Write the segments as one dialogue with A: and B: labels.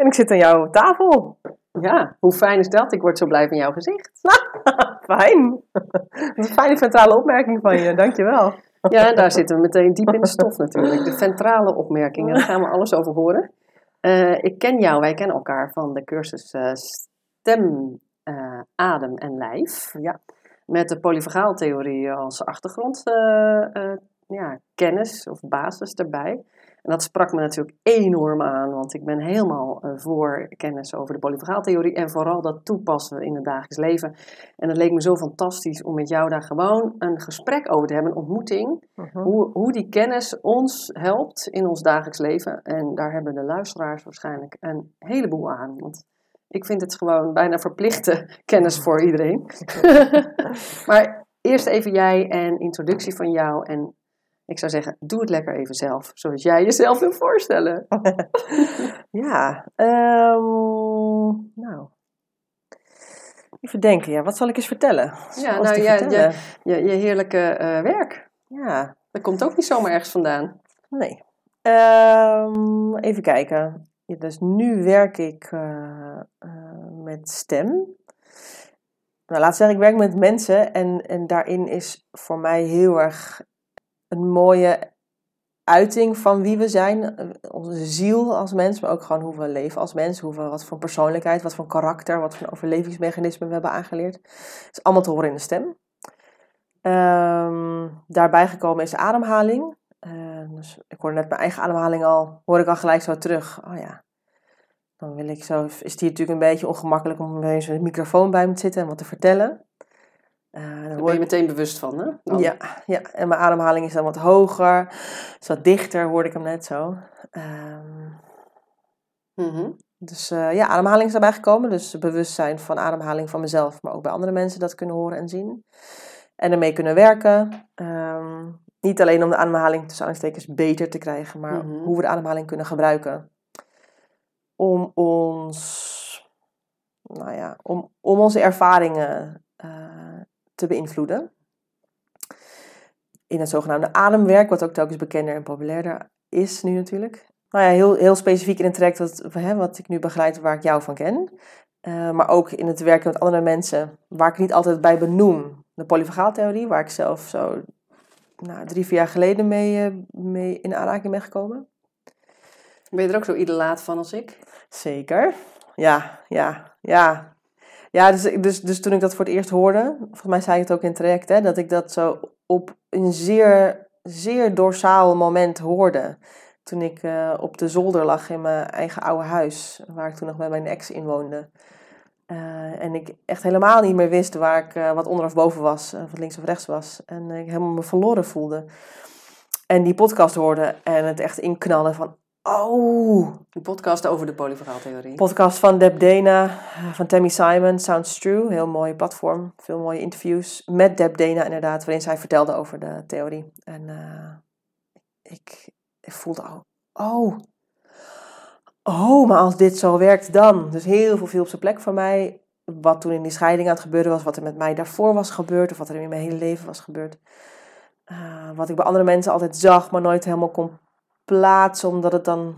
A: En ik zit aan jouw tafel.
B: Ja, hoe fijn is dat? Ik word zo blij van jouw gezicht.
A: Fijn. Een fijne centrale opmerking van je, dankjewel.
B: Ja, daar zitten we meteen diep in de stof natuurlijk. De centrale opmerkingen, daar gaan we alles over horen. Eh, ik ken jou, wij kennen elkaar van de cursus eh, Stem, eh, Adem en Lijf.
A: Ja.
B: Met de polyvagaaltheorie als achtergrond ja, kennis of basis erbij. En dat sprak me natuurlijk enorm aan, want ik ben helemaal uh, voor kennis over de polyvagaaltheorie en vooral dat toepassen in het dagelijks leven. En het leek me zo fantastisch om met jou daar gewoon een gesprek over te hebben, een ontmoeting. hoe, hoe die kennis ons helpt in ons dagelijks leven. En daar hebben de luisteraars waarschijnlijk een heleboel aan. Want ik vind het gewoon bijna verplichte kennis voor iedereen. maar eerst even jij en introductie van jou en ik zou zeggen, doe het lekker even zelf, zoals jij jezelf wil voorstellen.
A: ja, um, nou. Even denken, ja, wat zal ik eens vertellen?
B: Ja, nou je, je, je, heerlijke uh, werk.
A: Ja.
B: Dat komt ook niet zomaar ergens vandaan.
A: Nee. Um, even kijken. Ja, dus nu werk ik uh, uh, met stem. Nou, laat zeggen, ik werk met mensen en, en daarin is voor mij heel erg een mooie uiting van wie we zijn. Onze ziel als mens, maar ook gewoon hoe we leven als mens. Hoe we, wat voor persoonlijkheid, wat voor karakter, wat voor overlevingsmechanismen we hebben aangeleerd. Het is allemaal te horen in de stem. Um, daarbij gekomen is ademhaling. Uh, dus ik hoorde net mijn eigen ademhaling al, hoor ik al gelijk zo terug. Oh ja, dan wil ik zo, is die natuurlijk een beetje ongemakkelijk om eens een microfoon bij me te zitten en wat te vertellen.
B: Uh, Daar ben je meteen bewust van, hè?
A: Ja, ja, en mijn ademhaling is dan wat hoger, is wat dichter, hoorde ik hem net zo. Um, mm -hmm. Dus uh, ja, ademhaling is daarbij gekomen. Dus bewustzijn van ademhaling van mezelf, maar ook bij andere mensen dat kunnen horen en zien. En ermee kunnen werken. Um, niet alleen om de ademhaling tussen aanstekens beter te krijgen, maar mm -hmm. hoe we de ademhaling kunnen gebruiken. Om ons, nou ja, om, om onze ervaringen te beïnvloeden. In het zogenaamde ademwerk, wat ook telkens bekender en populairder is nu natuurlijk. Nou ja, heel, heel specifiek in het traject wat, hè, wat ik nu begeleid, waar ik jou van ken. Uh, maar ook in het werken met andere mensen, waar ik niet altijd bij benoem. De polyvagaaltheorie, waar ik zelf zo nou, drie, vier jaar geleden mee, uh, mee in aanraking ben gekomen.
B: Ben je er ook zo idolaat van als ik?
A: Zeker. Ja, ja, ja. Ja, dus, dus, dus toen ik dat voor het eerst hoorde, volgens mij zei ik het ook in het traject, hè, dat ik dat zo op een zeer, zeer dorsaal moment hoorde. Toen ik uh, op de zolder lag in mijn eigen oude huis, waar ik toen nog met mijn ex in woonde. Uh, en ik echt helemaal niet meer wist waar ik, uh, wat onder of boven was, wat links of rechts was. En ik helemaal me verloren voelde. En die podcast hoorde en het echt inknallen van, Oh.
B: Een podcast over de polyvagaaltheorie.
A: Podcast van Deb Dana, van Tammy Simon, Sounds True. Heel mooi platform. Veel mooie interviews met Deb Dana inderdaad, waarin zij vertelde over de theorie. En uh, ik, ik voelde al, oh, oh, maar als dit zo werkt dan. Dus heel veel viel op zijn plek voor mij. Wat toen in die scheiding aan het gebeuren was, wat er met mij daarvoor was gebeurd, of wat er in mijn hele leven was gebeurd. Uh, wat ik bij andere mensen altijd zag, maar nooit helemaal kon plaatsen, omdat het dan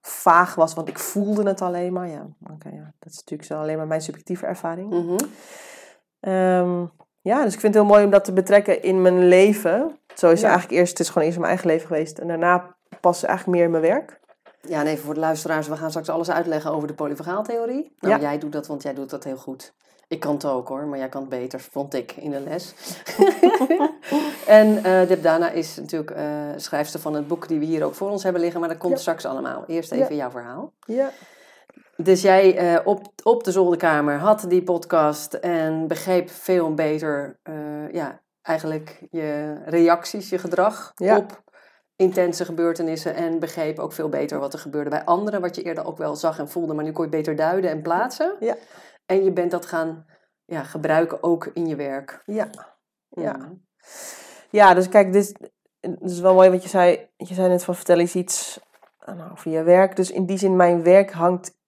A: vaag was, want ik voelde het alleen maar. Ja, oké, ja. dat is natuurlijk zo alleen maar mijn subjectieve ervaring.
B: Mm -hmm.
A: um, ja, dus ik vind het heel mooi om dat te betrekken in mijn leven. Zo is het eigenlijk eerst, het is gewoon eerst in mijn eigen leven geweest. En daarna pas eigenlijk meer in mijn werk.
B: Ja, en even voor de luisteraars, we gaan straks alles uitleggen over de polyvagaaltheorie. Nou, ja. jij doet dat, want jij doet dat heel goed. Ik kan het ook hoor, maar jij kan het beter, vond ik in de les. en uh, Deb Dana is natuurlijk uh, schrijfster van het boek die we hier ook voor ons hebben liggen, maar dat komt ja. straks allemaal. Eerst even ja. jouw verhaal.
A: Ja.
B: Dus jij uh, op, op de zolderkamer had die podcast en begreep veel beter ja, eigenlijk je reacties, je gedrag op intense gebeurtenissen en begreep ook veel beter wat er gebeurde bij anderen, wat je eerder ook wel zag en voelde, maar nu kon je beter duiden en plaatsen.
A: Ja.
B: En je bent dat gaan ja, gebruiken ook in je werk.
A: Ja. Ja. Ja, dus kijk, dit, dit is wel mooi wat je zei. Je zei net van vertel eens iets nou, over je werk. Dus in die zin, mijn werk hangt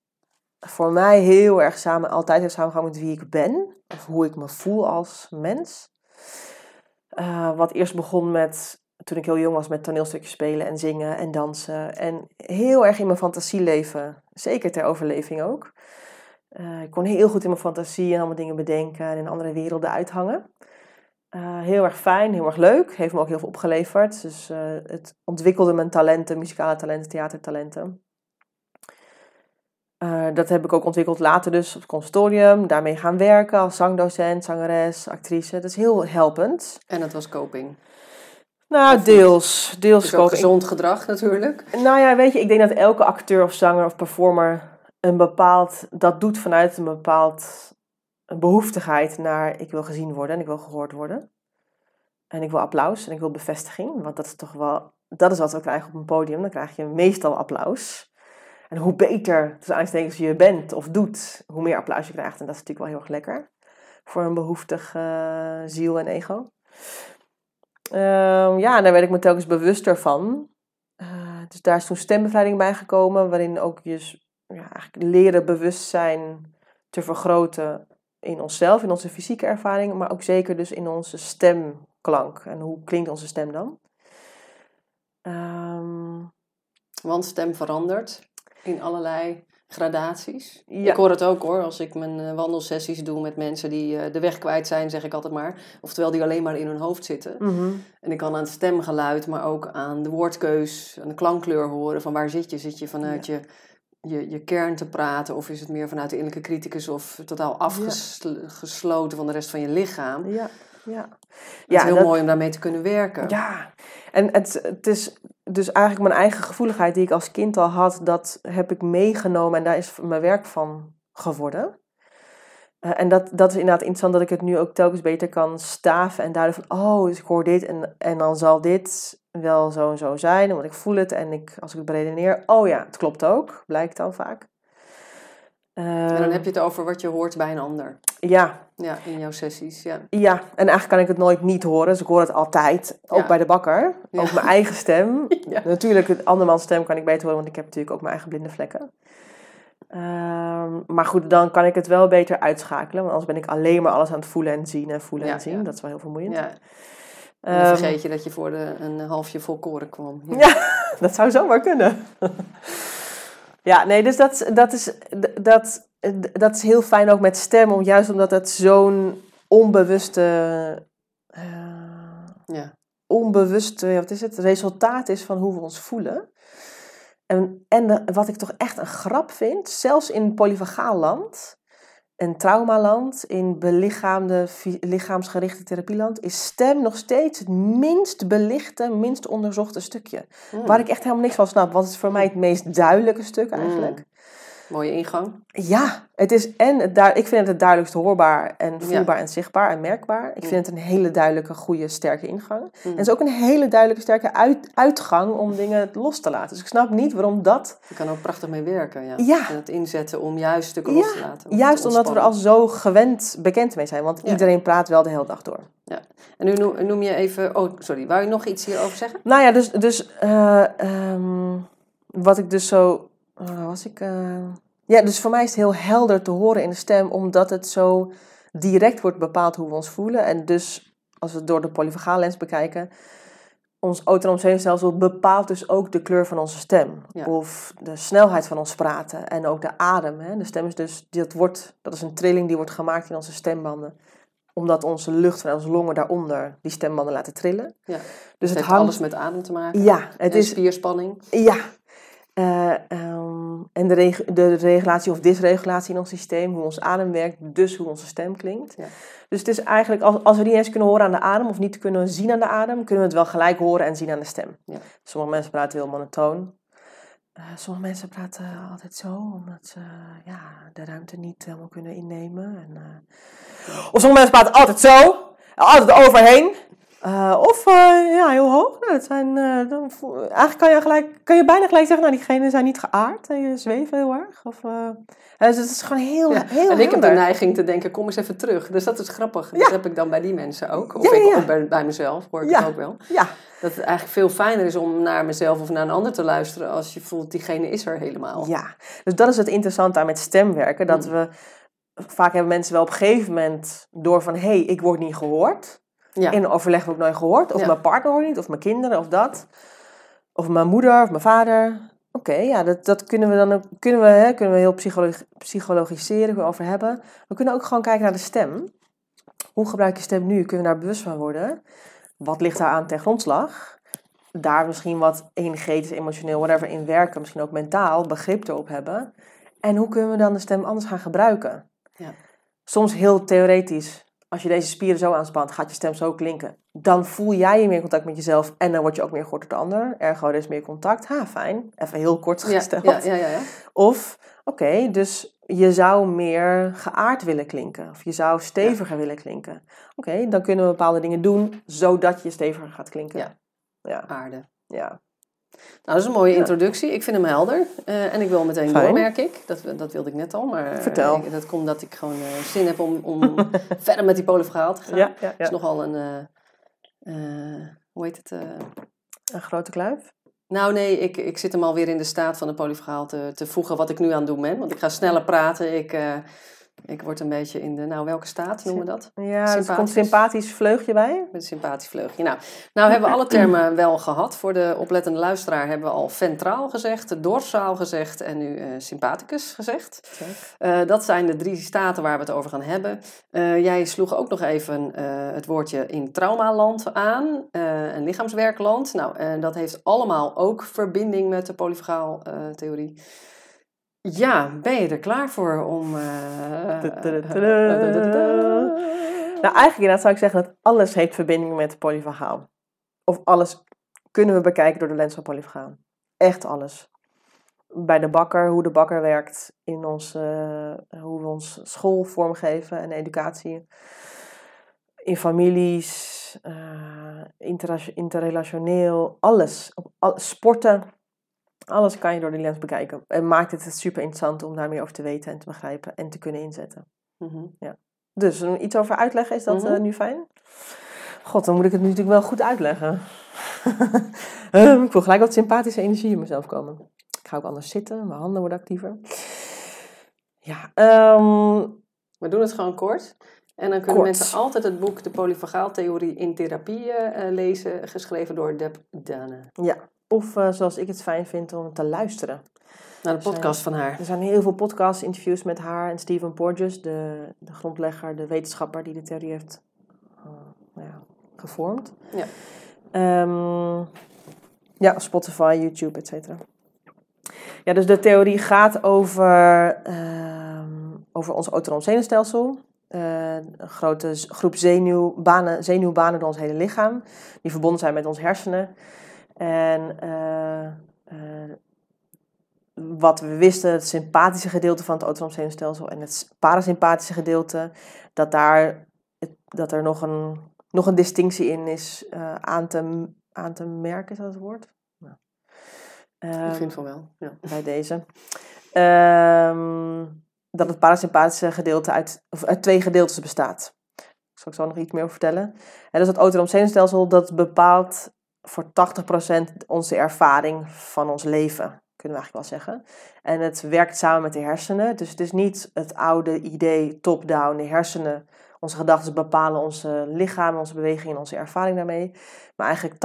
A: voor mij heel erg samen, altijd heeft samengehangen met wie ik ben. Of hoe ik me voel als mens. Eh, wat eerst begon met, toen ik heel jong was, met toneelstukjes spelen en zingen en dansen. En heel erg in mijn fantasie leven. Zeker ter overleving ook. Eh, ik kon heel goed in mijn fantasie en allemaal dingen bedenken en in andere werelden uithangen. Eh, heel erg fijn, heel erg leuk. Heeft me ook heel veel opgeleverd. Dus eh, het ontwikkelde mijn talenten, muzikale talenten, theatertalenten. Dat heb ik ook ontwikkeld later dus op het conservatorium. Daarmee gaan werken als zangdocent, zangeres, actrice. Dat is heel helpend.
B: En dat was coping.
A: Nou, deels. Deels
B: Dus ook gezond gedrag natuurlijk.
A: Nou ja, weet je, ik denk dat elke acteur of zanger of performer een bepaald, dat doet vanuit een bepaald een behoeftigheid naar ik wil gezien worden en ik wil gehoord worden. En ik wil applaus en ik wil bevestiging, want dat is toch wel, dat is wat we krijgen op een podium. Dan krijg je meestal applaus. En hoe beter, tussen aanstekens, je bent of doet, hoe meer applaus je krijgt. En dat is natuurlijk wel heel erg lekker voor een behoeftig eh, ziel en ego. Ehm, ja, daar werd ik me telkens bewuster van. Eh, dus daar is toen stembevrijding bij gekomen, waarin ook je ja, eigenlijk leren bewustzijn te vergroten in onszelf, in onze fysieke ervaring, maar ook zeker dus in onze stemklank. En hoe klinkt onze stem dan? Ehm,
B: Want stem verandert in allerlei gradaties.
A: Ja.
B: Ik hoor het ook hoor, als ik mijn eh, wandelsessies doe met mensen die eh, de weg kwijt zijn, zeg ik altijd maar. Oftewel die alleen maar in hun hoofd zitten.
A: mhm.
B: En ik kan aan het stemgeluid, maar ook aan de woordkeus, aan de klankkleur horen. Van waar zit je? Zit je vanuit je, je, je kern te praten? Of is het meer vanuit de innerlijke criticus of totaal afgesloten van de rest van je lichaam?
A: Ja, ja.
B: Het is heel
A: dat-
B: mooi om daarmee te kunnen werken.
A: Ja, en het, het is dus eigenlijk mijn eigen gevoeligheid die ik als kind al had, dat heb ik meegenomen en daar is mijn werk van geworden. Eh, en dat, dat is inderdaad interessant dat ik het nu ook telkens beter kan staven en duiden van, oh, dus ik hoor dit en, en dan zal dit wel zo en zo zijn, want ik voel het en ik, als ik het beredeneer, oh ja, het klopt ook, blijkt dan vaak.
B: En dan
A: Ehm,
B: heb je het over wat je hoort bij een ander.
A: Ja,
B: Ja, in jouw sessies. Ja.
A: ja, en eigenlijk kan ik het nooit niet horen, dus ik hoor het altijd, ook
B: Ja.
A: bij de bakker,
B: Ja.
A: ook mijn eigen stem.
B: Ja.
A: Natuurlijk, het andermans stem kan ik beter horen, want ik heb natuurlijk ook mijn eigen blinde vlekken. Ehm, maar goed, dan kan ik het wel beter uitschakelen, want anders ben ik alleen maar alles aan het voelen en zien en voelen
B: Ja,
A: en zien.
B: ja.
A: Dat is wel heel vermoeiend.
B: ja. En dan
A: Ehm,
B: vergeet je dat je voor de, een halfje vol koren kwam.
A: Ja, dat zou zomaar kunnen. ja, nee, dus dat, dat, is, dat, dat is heel fijn ook met stem, om, juist omdat het zo'n onbewuste, eh,
B: Ja.
A: onbewuste, wat is het, resultaat is van hoe we ons voelen. En, en de- wat ik toch echt een grap vind, zelfs in polyvagaal land, een traumaland, in belichaamde, lichaamsgerichte therapieland, is stem nog steeds het minst belichte, minst onderzochte stukje.
B: Mm.
A: Waar ik echt helemaal niks van snap, want het is voor mij het meest duidelijke stuk eigenlijk.
B: Mooie ingang.
A: Ja, het is en het ik vind het het duidelijkst hoorbaar en voelbaar en zichtbaar en merkbaar. Ik
B: Ja.
A: vind het een hele duidelijke, goede, sterke ingang.
B: Mm.
A: En het is ook een hele duidelijke, sterke uit- uitgang om dingen los te laten. Dus ik snap niet waarom dat...
B: Je kan ook prachtig mee werken. Ja.
A: Ja.
B: En het inzetten om juist stukken los te laten. om
A: Juist
B: te
A: omdat we er al zo gewend bekend mee zijn. Want
B: Ja.
A: iedereen praat wel de hele dag door.
B: En nu noem, noem je even... Oh, sorry. Wou je nog iets hierover zeggen?
A: Nou ja, dus, dus eh, ehm, wat ik dus zo. Oh, was ik? eh, ja, dus voor mij is het heel helder te horen in de stem, omdat het zo direct wordt bepaald hoe we ons voelen. En dus, als we het door de polyvagallens bekijken, ons autonoom zenuwstelsel bepaalt dus ook de kleur van onze stem.
B: Ja.
A: Of de snelheid van ons praten en ook de adem. Hè. De stem is dus, dat, wordt, dat is een trilling die wordt gemaakt in onze stembanden omdat onze lucht van onze longen daaronder die stembanden laten trillen.
B: Ja.
A: Dus
B: het
A: het
B: heeft
A: hangt
B: alles met adem te maken.
A: ja, het
B: en
A: is.
B: spierspanning.
A: Ja. Eh, ehm, en de, reg- de regulatie of dysregulatie in ons systeem, hoe ons adem werkt, dus hoe onze stem klinkt.
B: Ja.
A: Dus het is eigenlijk, als, als we niet eens kunnen horen aan de adem of niet kunnen zien aan de adem, kunnen we het wel gelijk horen en zien aan de stem.
B: Ja.
A: Sommige mensen praten heel monotoon. Eh, sommige mensen praten altijd zo, omdat ze ja, de ruimte niet helemaal kunnen innemen. En, eh, Of sommige mensen praten altijd zo, altijd overheen. Uh, of uh, ja, heel hoog. Nou, het zijn, uh, dan, eigenlijk kan je, gelijk, kan je bijna gelijk zeggen, nou diegenen zijn niet geaard en je zweven heel erg. Of, dus het is gewoon heel, ja. heel
B: En ik heb de neiging te denken, kom eens even terug. Dus dat is grappig. Dat heb ik dan bij die mensen ook. Of
A: ja,
B: ik, ook bij, bij mezelf, hoor ik het ook wel.
A: Ja.
B: Dat het eigenlijk veel fijner is om naar mezelf of naar een ander te luisteren als je voelt, diegene is er helemaal.
A: Ja, dus dat is het interessante aan met stemwerken. Dat we, vaak hebben mensen wel op een gegeven moment door van, hé, hey, ik word niet gehoord.
B: Ja.
A: In overleg ik nooit gehoord. Of
B: Ja.
A: mijn partner hoort niet, of mijn kinderen, of dat. Of mijn moeder, of mijn vader. Oké, ja, dat, dat kunnen we dan ook, kunnen we, hè, kunnen we heel psychologi- psychologiseren, over hebben. We kunnen ook gewoon kijken naar de stem. Hoe gebruik je stem nu? Kunnen we daar bewust van worden? Wat ligt daar aan ten grondslag? Daar misschien wat energetisch, emotioneel, whatever in werken. Misschien ook mentaal begrip erop hebben. En hoe kunnen we dan de stem anders gaan gebruiken?
B: Ja.
A: Soms heel theoretisch. Als je deze spieren zo aanspant, gaat je stem zo klinken. Dan voel jij je meer contact met jezelf en dan word je ook meer gehoord door de ander. Ergo, er is meer contact. Ha, fijn. Even heel kort gesteld.
B: ja, ja, ja, ja.
A: Of, oké, dus je zou meer geaard willen klinken. Of je zou steviger willen klinken. Oké, dan kunnen we bepaalde dingen doen, zodat je steviger gaat klinken.
B: Ja.
A: Ja,
B: aarde.
A: ja.
B: Nou, dat is een mooie introductie. Ik vind hem helder. Eh, en ik wil meteen
A: Fijn.
B: door, merk ik. Dat, dat wilde ik net al. Maar eh,
A: Vertel.
B: ik- dat komt dat ik gewoon eh, zin heb om, om verder met die polyverhaal te gaan.
A: Ja, ja,
B: Het
A: ja.
B: is nogal een... eh, eh, hoe heet het? eh,
A: Een grote kluif.
B: Nou nee, ik, ik zit hem alweer in de staat van de polyverhaal te, te voegen wat ik nu aan het doen ben. Want ik ga sneller praten. Ik, eh, ik word een beetje in de... Nou, welke staat noemen we dat?
A: Ja, er komt een
B: Sympathisch.
A: vleugje bij.
B: Met een sympathisch vleugje. Nou, nou hebben we alle termen wel gehad. Voor de oplettende luisteraar hebben we al ventraal gezegd, dorsaal gezegd en nu eh, sympathicus gezegd. Eh, dat zijn de drie staten waar we het over gaan hebben. Eh, jij sloeg ook nog even het woordje in traumaland aan, een lichaamswerkland. Nou, en dat heeft allemaal ook verbinding met de polyfagaal theorie. Ja, ben je er klaar voor om...
A: Nou, eigenlijk inderdaad zou ik zeggen dat alles heeft verbinding met polyvagaal. Of alles kunnen we bekijken door de lens van polyvagaal. Echt alles. Bij de bakker, hoe de bakker werkt, in ons, eh, hoe we ons school vormgeven en educatie. In families, eh, interrelationeel, alles. Op al- sporten, alles kan je door die lens bekijken. En maakt het super interessant om daar meer over te weten en te begrijpen en te kunnen inzetten.
B: Mhm.
A: Dus um, iets over uitleggen, is dat
B: Mhm.
A: eh, nu fijn? God, dan moet ik het nu natuurlijk wel goed uitleggen. Ehm, ik wil gelijk wat sympathische energie in mezelf komen. Ik ga ook anders zitten, mijn handen worden actiever. Ja, ehm,
B: We doen het gewoon kort. En dan kunnen
A: Kort.
B: mensen altijd het boek De Polyfagaaltheorie in Therapie eh, lezen, geschreven door Deb Dane.
A: ja. Of eh, zoals ik het fijn vind om te luisteren.
B: Naar de podcast van haar.
A: Er zijn heel veel podcasts, interviews met haar en Stephen Porges, de, de grondlegger, de wetenschapper die de theorie heeft eh, nou ja, gevormd.
B: Ja.
A: Ehm, ja, Spotify, YouTube, et cetera. Ja, dus de theorie gaat over, ehm, over ons autonoom zenuwstelsel. Eh, een grote groep zenuwbanen, zenuwbanen door ons hele lichaam, die verbonden zijn met ons hersenen. En eh, eh, wat we wisten, het sympathische gedeelte van het autonoom zenuwstelsel en het parasympathische gedeelte, dat, daar, dat er nog een, nog een distinctie in is eh, aan, te, aan te merken, is dat het woord? Nou.
B: Ik
A: Ehm,
B: vind van wel. Ja.
A: bij deze. Ehm, dat het parasympathische gedeelte uit, of uit twee gedeeltes bestaat. Daar zal ik zo nog iets meer over vertellen. En dus het autonoom zenuwstelsel dat bepaalt voor 80% onze ervaring van ons leven, kunnen we eigenlijk wel zeggen. En het werkt samen met de hersenen. Dus het is niet het oude idee top-down. De hersenen, onze gedachten bepalen onze lichaam, onze beweging en onze ervaring daarmee. Maar eigenlijk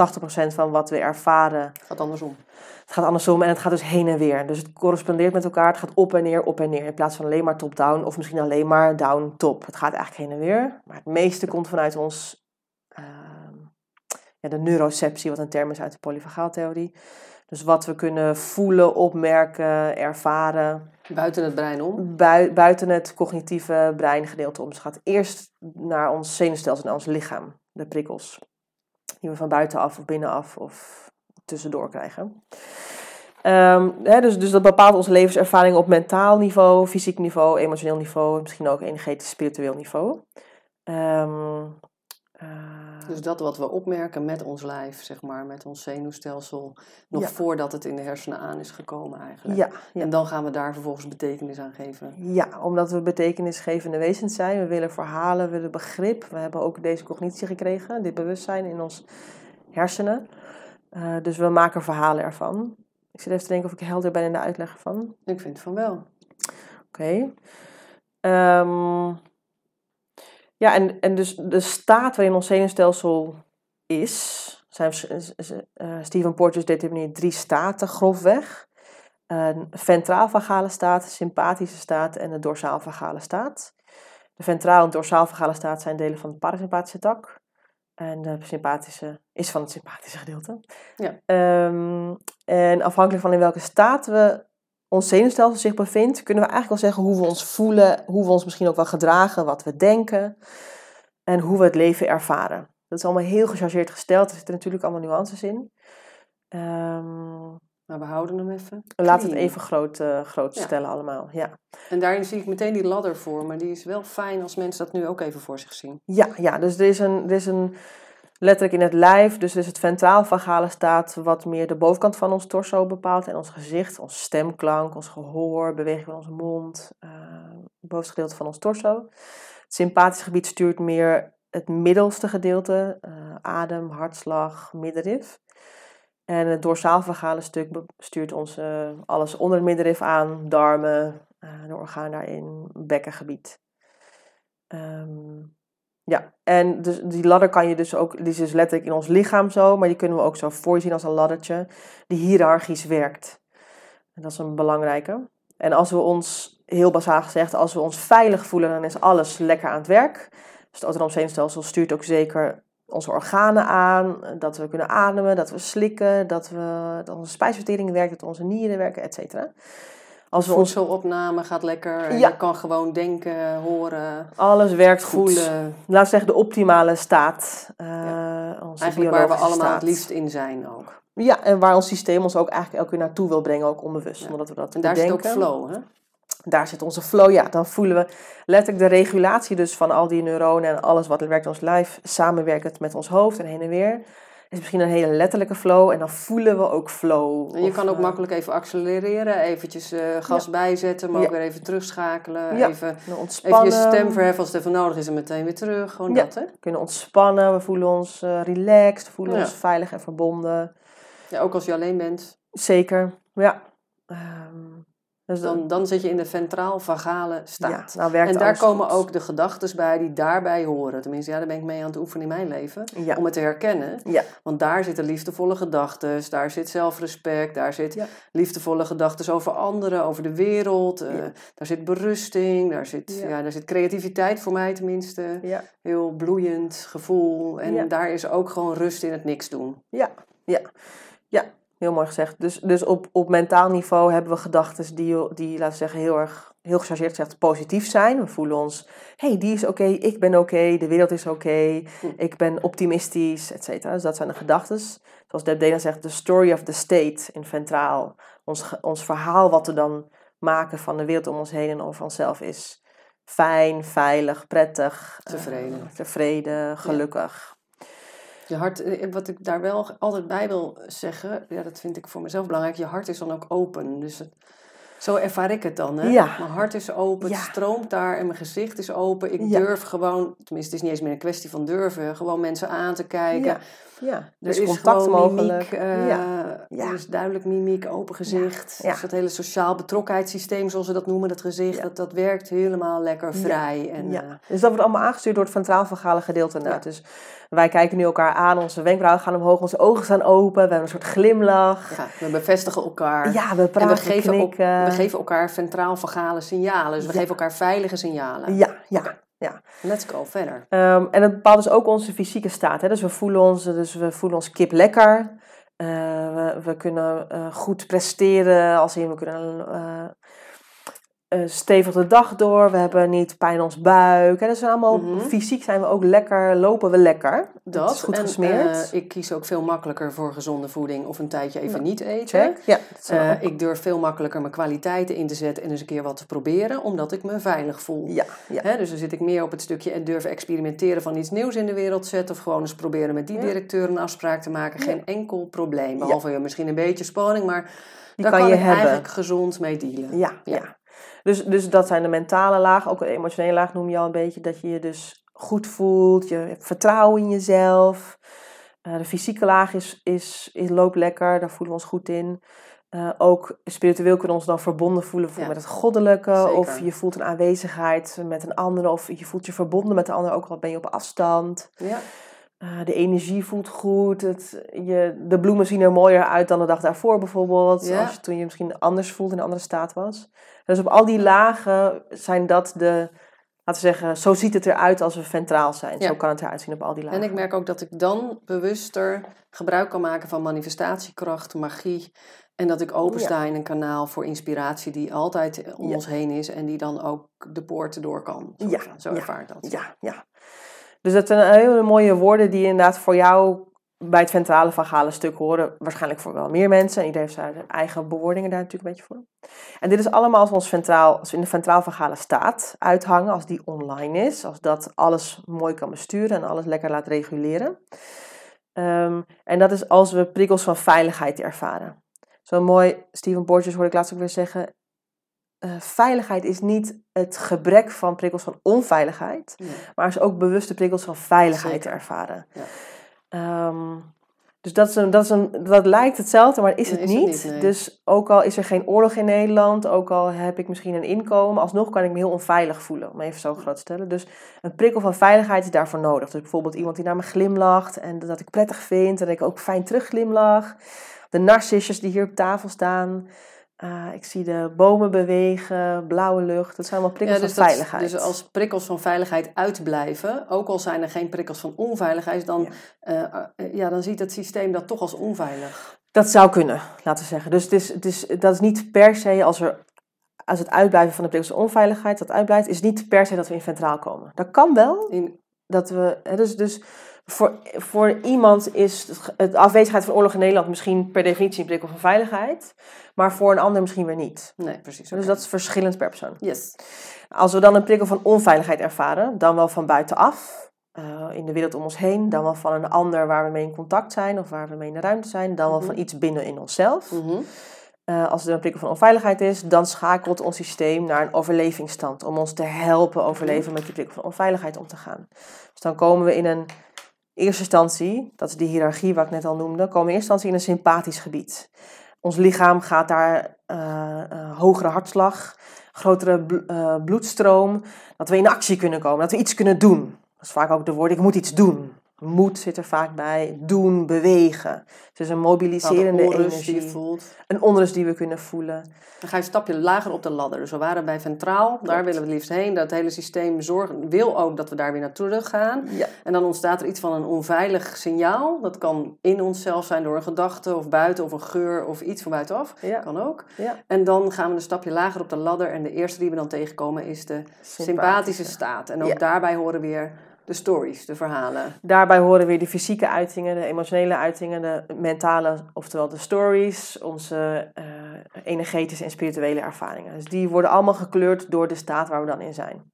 A: 80% van wat we ervaren
B: Het gaat andersom.
A: het gaat andersom en het gaat dus heen en weer. Dus het correspondeert met elkaar. Het gaat op en neer, op en neer. In plaats van alleen maar top-down of misschien alleen maar down-top. Het gaat eigenlijk heen en weer. Maar het meeste komt vanuit ons, ehm, ja, de neuroceptie, wat een term is uit de polyvagaaltheorie. Dus wat we kunnen voelen, opmerken, ervaren.
B: Buiten het brein om.
A: Bui- buiten het cognitieve breingedeelte om. Dus het gaat eerst naar ons zenuwstelsel, naar ons lichaam. De prikkels. Die we van buitenaf of binnenaf of tussendoor krijgen. Ehm, hè, dus, dus dat bepaalt onze levenservaring op mentaal niveau, fysiek niveau, emotioneel niveau, misschien ook energetisch, spiritueel niveau. Ehm, Eh,
B: Dus dat wat we opmerken met ons lijf, zeg maar, met ons zenuwstelsel, nog
A: Ja.
B: voordat het in de hersenen aan is gekomen eigenlijk.
A: ja, ja.
B: En dan gaan we daar vervolgens betekenis aan geven.
A: Ja, omdat we betekenisgevende wezens zijn. We willen verhalen, we willen begrip. We hebben ook deze cognitie gekregen, dit bewustzijn in ons hersenen. Eh, dus we maken verhalen ervan. Ik zit even te denken of ik helder ben in de uitleg ervan.
B: Ik vind van wel.
A: Oké. Ehm, ja, en, en dus de staat waarin ons zenuwstelsel is, zijn, is- eh, Stephen Porges determineert drie staten grofweg. Een ventraal-vagale staat, sympathische staat en de dorsaal-vagale staat. De ventraal- en dorsaal-vagale staat zijn delen van de parasympathische tak. En de sympathische is van het sympathische gedeelte.
B: Ja.
A: Ehm, en afhankelijk van in welke staat we ons zenuwstelsel zich bevindt, kunnen we eigenlijk wel zeggen hoe we ons voelen, hoe we ons misschien ook wel gedragen, wat we denken en hoe we het leven ervaren. Dat is allemaal heel gechargeerd gesteld, er zitten natuurlijk allemaal nuances in. Ehm,
B: Maar we houden hem even.
A: laat het even groot, eh, groot
B: Ja.
A: stellen allemaal. Ja.
B: En daarin zie ik meteen die ladder voor me. Die is wel fijn als mensen dat nu ook even voor zich zien.
A: Ja, ja, dus er is, een, er is een letterlijk in het lijf, dus is het ventraal-vagale staat wat meer de bovenkant van ons torso bepaalt en ons gezicht, ons stemklank, ons gehoor, beweging van onze mond, eh, het bovenste gedeelte van ons torso. Het sympathische gebied stuurt meer het middelste gedeelte, eh, adem, hartslag, middenrif. En het dorsaal-vagale stuk stuurt ons eh, alles onder het middenrif aan, darmen, de orgaan daarin, bekkengebied. Ehm, ja, en dus die ladder kan je dus ook, die is dus letterlijk in ons lichaam zo, maar die kunnen we ook zo voor je zien als een laddertje, die hiërarchisch werkt. En dat is een belangrijke. En als we ons, heel basaal gezegd, als we ons veilig voelen, dan is alles lekker aan het werk. Dus het autonoom zenuwstelsel stuurt ook zeker onze organen aan, dat we kunnen ademen, dat we slikken, dat, we, dat onze spijsvertering werkt, dat onze nieren werken, et cetera. Als we
B: Voedselopname gaat lekker. en
A: Ja.
B: Je kan gewoon denken, horen,
A: alles werkt goed.
B: voelen.
A: Laat ik zeggen, de optimale staat. eh, onze
B: Eigenlijk waar we allemaal het liefst in zijn ook.
A: Ja, en waar ons systeem ons ook eigenlijk elke keer naartoe wil brengen, ook onbewust.
B: Ja.
A: Omdat we dat
B: En daar zit ook flow, hè?
A: Daar zit onze flow, ja. Dan voelen we letterlijk de regulatie dus van al die neuronen en alles wat er werkt in ons lijf, samenwerkend met ons hoofd en heen en weer. Is misschien een hele letterlijke flow en dan voelen we ook flow.
B: En je
A: Of,
B: kan ook
A: eh,
B: makkelijk even accelereren, eventjes eh, gas bijzetten, maar ook weer even terugschakelen. Even, even je stem verheffen als het even nodig is en meteen weer terug. Gewoon dat, hè?
A: kunnen ontspannen, we voelen ons eh, relaxed, we voelen ons veilig en verbonden.
B: Ja, ook als je alleen bent,
A: Zeker, ja. Ehm, dus
B: dan, dan zit je in de ventraal-vagale staat.
A: Ja, nou werkt
B: en daar komen
A: goed.
B: ook de gedachten bij die daarbij horen. Tenminste, ja, daar ben ik mee aan het oefenen in mijn leven.
A: Ja.
B: Om het te herkennen.
A: Ja.
B: Want daar zitten liefdevolle gedachten, daar zit zelfrespect, daar zit liefdevolle gedachten over anderen, over de wereld. eh. Daar zit berusting, daar zit,
A: Ja.
B: daar zit creativiteit voor mij tenminste. Heel bloeiend gevoel. En daar is ook gewoon rust in het niks doen.
A: ja, ja. Ja, heel mooi gezegd. Dus, dus op, op mentaal niveau hebben we gedachten die, die, laten we zeggen, heel erg, heel gechargeerd gezegd, positief zijn. We voelen ons, hé, hey, die is oké, ik ben oké, de wereld is oké,
B: Hm.
A: ik ben optimistisch, et cetera. Dus dat zijn de gedachten. Zoals Deb Dena zegt, the story of the state in ventraal. Ons, ons verhaal wat we dan maken van de wereld om ons heen en over onszelf is fijn, veilig, prettig. eh,
B: Tevreden.
A: tevreden, gelukkig.
B: Je hart, eh, wat ik daar wel altijd bij wil zeggen, ja, dat vind ik voor mezelf belangrijk. Je hart is dan ook open. Dus het, zo ervaar ik het dan. Hè?
A: Ja.
B: Mijn hart is open,
A: Ja.
B: het stroomt daar en mijn gezicht is open. Ik
A: Ja.
B: durf gewoon, tenminste, het is niet eens meer een kwestie van durven, gewoon mensen aan te kijken.
A: Ja, ja.
B: Er
A: is contact
B: gewoon
A: mogelijk.
B: mimiek, eh,
A: ja. Ja.
B: er is duidelijk mimiek, open gezicht.
A: Ja.
B: Dus dat hele sociaal betrokkenheidssysteem, zoals ze dat noemen, dat gezicht,
A: Ja.
B: dat, dat werkt helemaal lekker
A: Ja.
B: vrij. En,
A: ja.
B: eh,
A: Dus dat wordt allemaal aangestuurd door het ventraal-vagale gedeelte inderdaad. Dus wij kijken nu elkaar aan, onze wenkbrauwen gaan omhoog, onze ogen staan open, we hebben een soort glimlach.
B: ja, we bevestigen elkaar.
A: Ja, we
B: En
A: praten,
B: we geven,
A: knikken.
B: We geven elkaar ventraal-vagale signalen. Dus we
A: Ja.
B: geven elkaar veilige signalen.
A: Ja, ja.
B: Let's go, verder.
A: Ehm, en het bepaalt dus ook onze fysieke staat. Hè? Dus, we voelen ons, dus we voelen ons kip lekker. Eh, we, we kunnen eh, goed presteren, als in we kunnen... eh, eh, stevig de dag door, we hebben niet pijn in ons buik. Hè. Dat zijn allemaal,
B: Mhm.
A: fysiek zijn we ook lekker, lopen we lekker.
B: Dat
A: is goed
B: en,
A: gesmeerd.
B: eh, ik kies ook veel makkelijker voor gezonde voeding of een tijdje even niet eten.
A: Ja,
B: Eh, ik durf veel makkelijker mijn kwaliteiten in te zetten en eens een keer wat te proberen, omdat ik me veilig voel.
A: ja, ja.
B: Hè, dus dan zit ik meer op het stukje en durven experimenteren van iets nieuws in de wereld zetten. Of gewoon eens proberen met die directeur een afspraak te maken. Geen enkel probleem. Behalve je misschien een beetje spanning, maar
A: Die
B: daar
A: kan
B: kan,
A: je
B: ik
A: hebben.
B: eigenlijk gezond mee dealen.
A: Ja,
B: Ja.
A: ja. Dus, dus dat zijn de mentale laag. Ook de emotionele laag noem je al een beetje. Dat je je dus goed voelt. Je hebt vertrouwen in jezelf. Eh, de fysieke laag is, is, is, loopt lekker. Daar voelen we ons goed in. Eh, ook spiritueel kunnen we ons dan verbonden voelen
B: Ja.
A: met het goddelijke.
B: Zeker.
A: Of je voelt een aanwezigheid met een ander. Of je voelt je verbonden met de ander. Ook al ben je op afstand.
B: Ja.
A: Eh, de energie voelt goed. Het, je, de bloemen zien er mooier uit dan de dag daarvoor bijvoorbeeld.
B: Ja.
A: Als je, toen je misschien anders voelde, in een andere staat was. Dus op al die lagen zijn dat de... Laten we zeggen, zo ziet het eruit als we ventraal zijn.
B: Ja.
A: Zo kan het eruit zien op al die lagen.
B: En ik merk ook dat ik dan bewuster gebruik kan maken van manifestatiekracht, magie. En dat ik opensta in een kanaal voor inspiratie die altijd om
A: Ja.
B: ons heen is. En die dan ook de poorten door kan. Zo,
A: Ja,
B: zo ervaar ik dat.
A: Ja, ja. Dus dat zijn hele mooie woorden die inderdaad voor jou bij het ventrale vagale stuk horen. Waarschijnlijk voor wel meer mensen. En iedereen heeft zijn eigen bewoordingen daar natuurlijk een beetje voor. En dit is allemaal als ons ventraal, als we in de ventraal vagale staat uithangen. Als die online is. Als dat alles mooi kan besturen en alles lekker laat reguleren. Ehm, en dat is als we prikkels van veiligheid ervaren. Zo mooi, Steven Borges hoorde ik laatst ook weer zeggen. Eh, veiligheid is niet het gebrek van prikkels van onveiligheid,
B: Ja.
A: maar is ook bewuste prikkels van veiligheid te ervaren.
B: Ja.
A: Ehm, dus dat, is een, dat, is een, dat lijkt hetzelfde, maar is
B: Nee,
A: het niet.
B: niet, nee.
A: Dus ook al is er geen oorlog in Nederland, ook al heb ik misschien een inkomen, alsnog kan ik me heel onveilig voelen, om even zo groot te stellen. Dus een prikkel van veiligheid is daarvoor nodig. Dus bijvoorbeeld iemand die naar me glimlacht en dat ik prettig vind en dat ik ook fijn terugglimlach. De narcissus die hier op tafel staan. Uh, ik zie de bomen bewegen, blauwe lucht. Dat zijn allemaal prikkels
B: dus
A: van
B: dat-
A: veiligheid.
B: dus als prikkels van veiligheid uitblijven, ook al zijn er geen prikkels van onveiligheid, dan,
A: Ja.
B: ja. ja, dan ziet het systeem dat toch als onveilig.
A: Dat zou kunnen, laten we zeggen. Dus het is, het is, dat is niet per se als, er, als het uitblijven van de prikkels van onveiligheid, dat uitblijft, is niet per se dat we in ventraal komen. Dat kan wel,
B: In,
A: dat we, dus, dus voor, voor iemand is het afwezigheid van oorlog in Nederland misschien per definitie een prikkel van veiligheid, maar voor een ander misschien weer niet.
B: nee, precies.
A: Dus dat is verschillend per persoon.
B: Yes.
A: Als we dan een prikkel van onveiligheid ervaren, dan wel van buitenaf, eh, in de wereld om ons heen, dan wel van een ander waar we mee in contact zijn of waar we mee in de ruimte zijn, dan wel
B: Mhm.
A: van iets binnen in onszelf.
B: Mhm.
A: Eh, als er een prikkel van onveiligheid is, dan schakelt ons systeem naar een overlevingsstand om ons te helpen overleven met die prikkel van onveiligheid om te gaan. Dus dan komen we in een eerste instantie, dat is die hiërarchie wat ik net al noemde, komen in eerste instantie in een sympathisch gebied. Ons lichaam gaat daar eh, eh, hogere hartslag, grotere eh, bloedstroom, dat we in actie kunnen komen, dat we iets kunnen doen. Dat is vaak ook de woord, ik moet iets doen. Moed zit er vaak bij, doen, bewegen. Het is een mobiliserende
B: onrust die je
A: energie,
B: voelt.
A: een onrust die we kunnen voelen.
B: Dan ga je een stapje lager op de ladder. Dus we waren bij Ventraal, daar willen we het liefst heen. Dat hele systeem zorgt, wil ook dat we daar weer naartoe terug gaan.
A: Ja.
B: En dan ontstaat er iets van een onveilig signaal. Dat kan in onszelf zijn door een gedachte of buiten of een geur of iets van buitenaf.
A: Ja.
B: Kan ook.
A: Ja.
B: En dan gaan we een stapje lager op de ladder. En de eerste die we dan tegenkomen is de sympathische staat. En ook daarbij horen weer de stories, de verhalen.
A: Daarbij horen weer de fysieke uitingen, de emotionele uitingen, de mentale, oftewel de stories, onze eh, energetische en spirituele ervaringen. Dus die worden allemaal gekleurd door de staat waar we dan in zijn.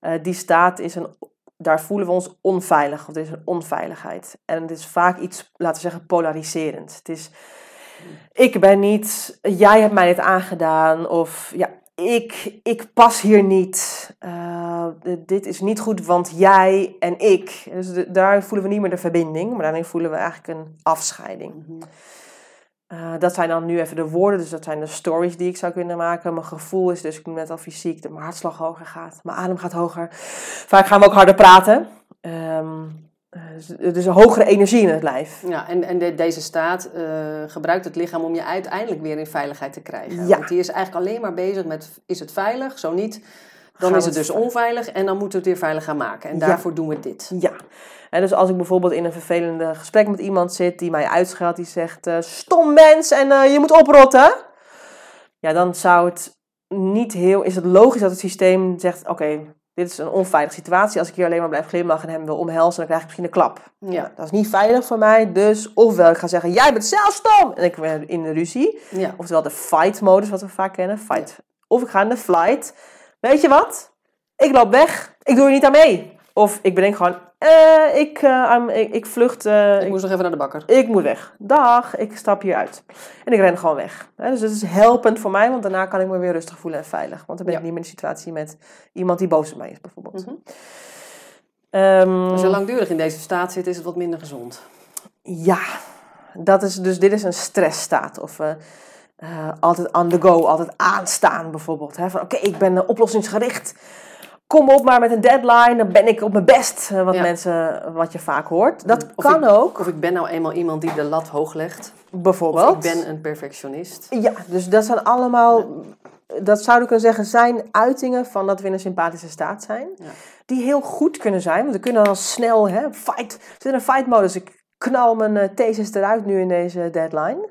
A: Eh, die staat is een, daar voelen we ons onveilig, of er is een onveiligheid. En het is vaak iets, laten we zeggen, polariserend. Het is, ik ben niet, jij hebt mij dit aangedaan, of ja, ik, ik pas hier niet. Eh, dit is niet goed, want jij en ik. Dus de- daar voelen we niet meer de verbinding, maar daarin voelen we eigenlijk een afscheiding. Eh, dat zijn dan nu even de woorden, dus dat zijn de stories die ik zou kunnen maken. Mijn gevoel is dus, ik noem net al fysiek, dat mijn hartslag hoger gaat, mijn adem gaat hoger. Vaak gaan we ook harder praten. Dus er is een hogere energie in het lijf.
B: Ja, en, en de- deze staat eh, gebruikt het lichaam om je uiteindelijk weer in veiligheid te krijgen.
A: Ja.
B: Want die is eigenlijk alleen maar bezig met, is het veilig? Zo niet, dan
A: Gaan
B: is het dus
A: ve-
B: onveilig en dan moeten we het weer veilig gaan maken. En
A: Ja.
B: daarvoor doen we dit.
A: Ja. En dus als ik bijvoorbeeld in een vervelende gesprek met iemand zit die mij uitscheldt, die zegt: eh, Stom mens en eh, je moet oprotten. Ja, dan zou het niet heel, is het logisch dat het systeem zegt, oké, dit is een onveilige situatie. Als ik hier alleen maar blijf glimlachen en hem wil omhelzen, dan krijg ik misschien een klap.
B: Ja.
A: Dat is niet veilig voor mij, dus ofwel ik ga zeggen, jij bent zelf stom! En ik ben in de ruzie.
B: Ja.
A: Oftewel de fight-modus, wat we vaak kennen. Fight. Of ik ga in de flight. Weet je wat? Ik loop weg. Ik doe er niet aan mee. Of ik bedenk gewoon, eh, ik, eh, I'm- ik, ik vlucht. eh,
B: Ik
A: ik,
B: moest nog even naar de bakker.
A: ik moet weg. Dag, ik stap hier uit. En ik ren gewoon weg. Hè, dus het is helpend voor mij, want daarna kan ik me weer rustig voelen en veilig. Want dan ben
B: Ja.
A: ik niet meer in een situatie met iemand die boos op mij is, bijvoorbeeld.
B: Mhm.
A: Ehm,
B: Als je langdurig in deze staat zit, is het wat minder gezond.
A: Ja, dat is, dus dit is een stressstaat. Of altijd on the go, altijd aanstaan bijvoorbeeld. Hè? Van oké, ik ben oplossingsgericht. Kom op maar met een deadline, dan ben ik op mijn best. eh, wat
B: Ja.
A: mensen, wat je vaak hoort. Dat
B: Of
A: kan
B: ik-
A: ook,
B: Of ik ben nou eenmaal iemand die de lat hoog legt. Of
A: bijvoorbeeld.
B: ik ben een perfectionist.
A: Ja, dus dat zijn allemaal, dat zou ik kunnen zeggen, zijn uitingen van dat we in een sympathische staat zijn.
B: Ja.
A: Die heel goed kunnen zijn, want we kunnen dan snel, hè, fight, we zitten in een fight modus. Ik knal mijn eh, thesis eruit nu in deze deadline.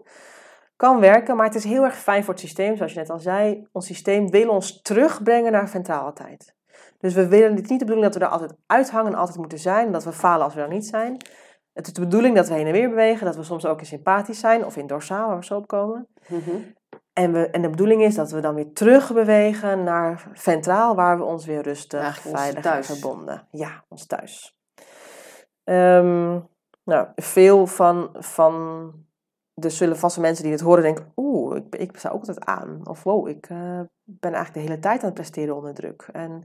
A: Kan werken, maar het is heel erg fijn voor het systeem, zoals je net al zei. Ons systeem wil ons terugbrengen naar ventrale tijd. Dus we willen het niet de bedoeling dat we er altijd uithangen en altijd moeten zijn. Dat we falen als we er niet zijn. Het is de bedoeling dat we heen en weer bewegen. Dat we soms ook in sympathisch zijn of in dorsaal, waar we zo op komen.
B: Mhm.
A: En, we, en de bedoeling is dat we dan weer terug bewegen naar ventraal, waar we ons weer rustig,
B: Eigenlijk
A: veilig
B: thuis.
A: en verbonden. Ja, ons thuis. Ehm, nou, veel van, van er zullen vast mensen die dit horen denken, oeh, ik, ik sta ook altijd aan. Of wow, ik eh, ben eigenlijk de hele tijd aan het presteren onder druk. En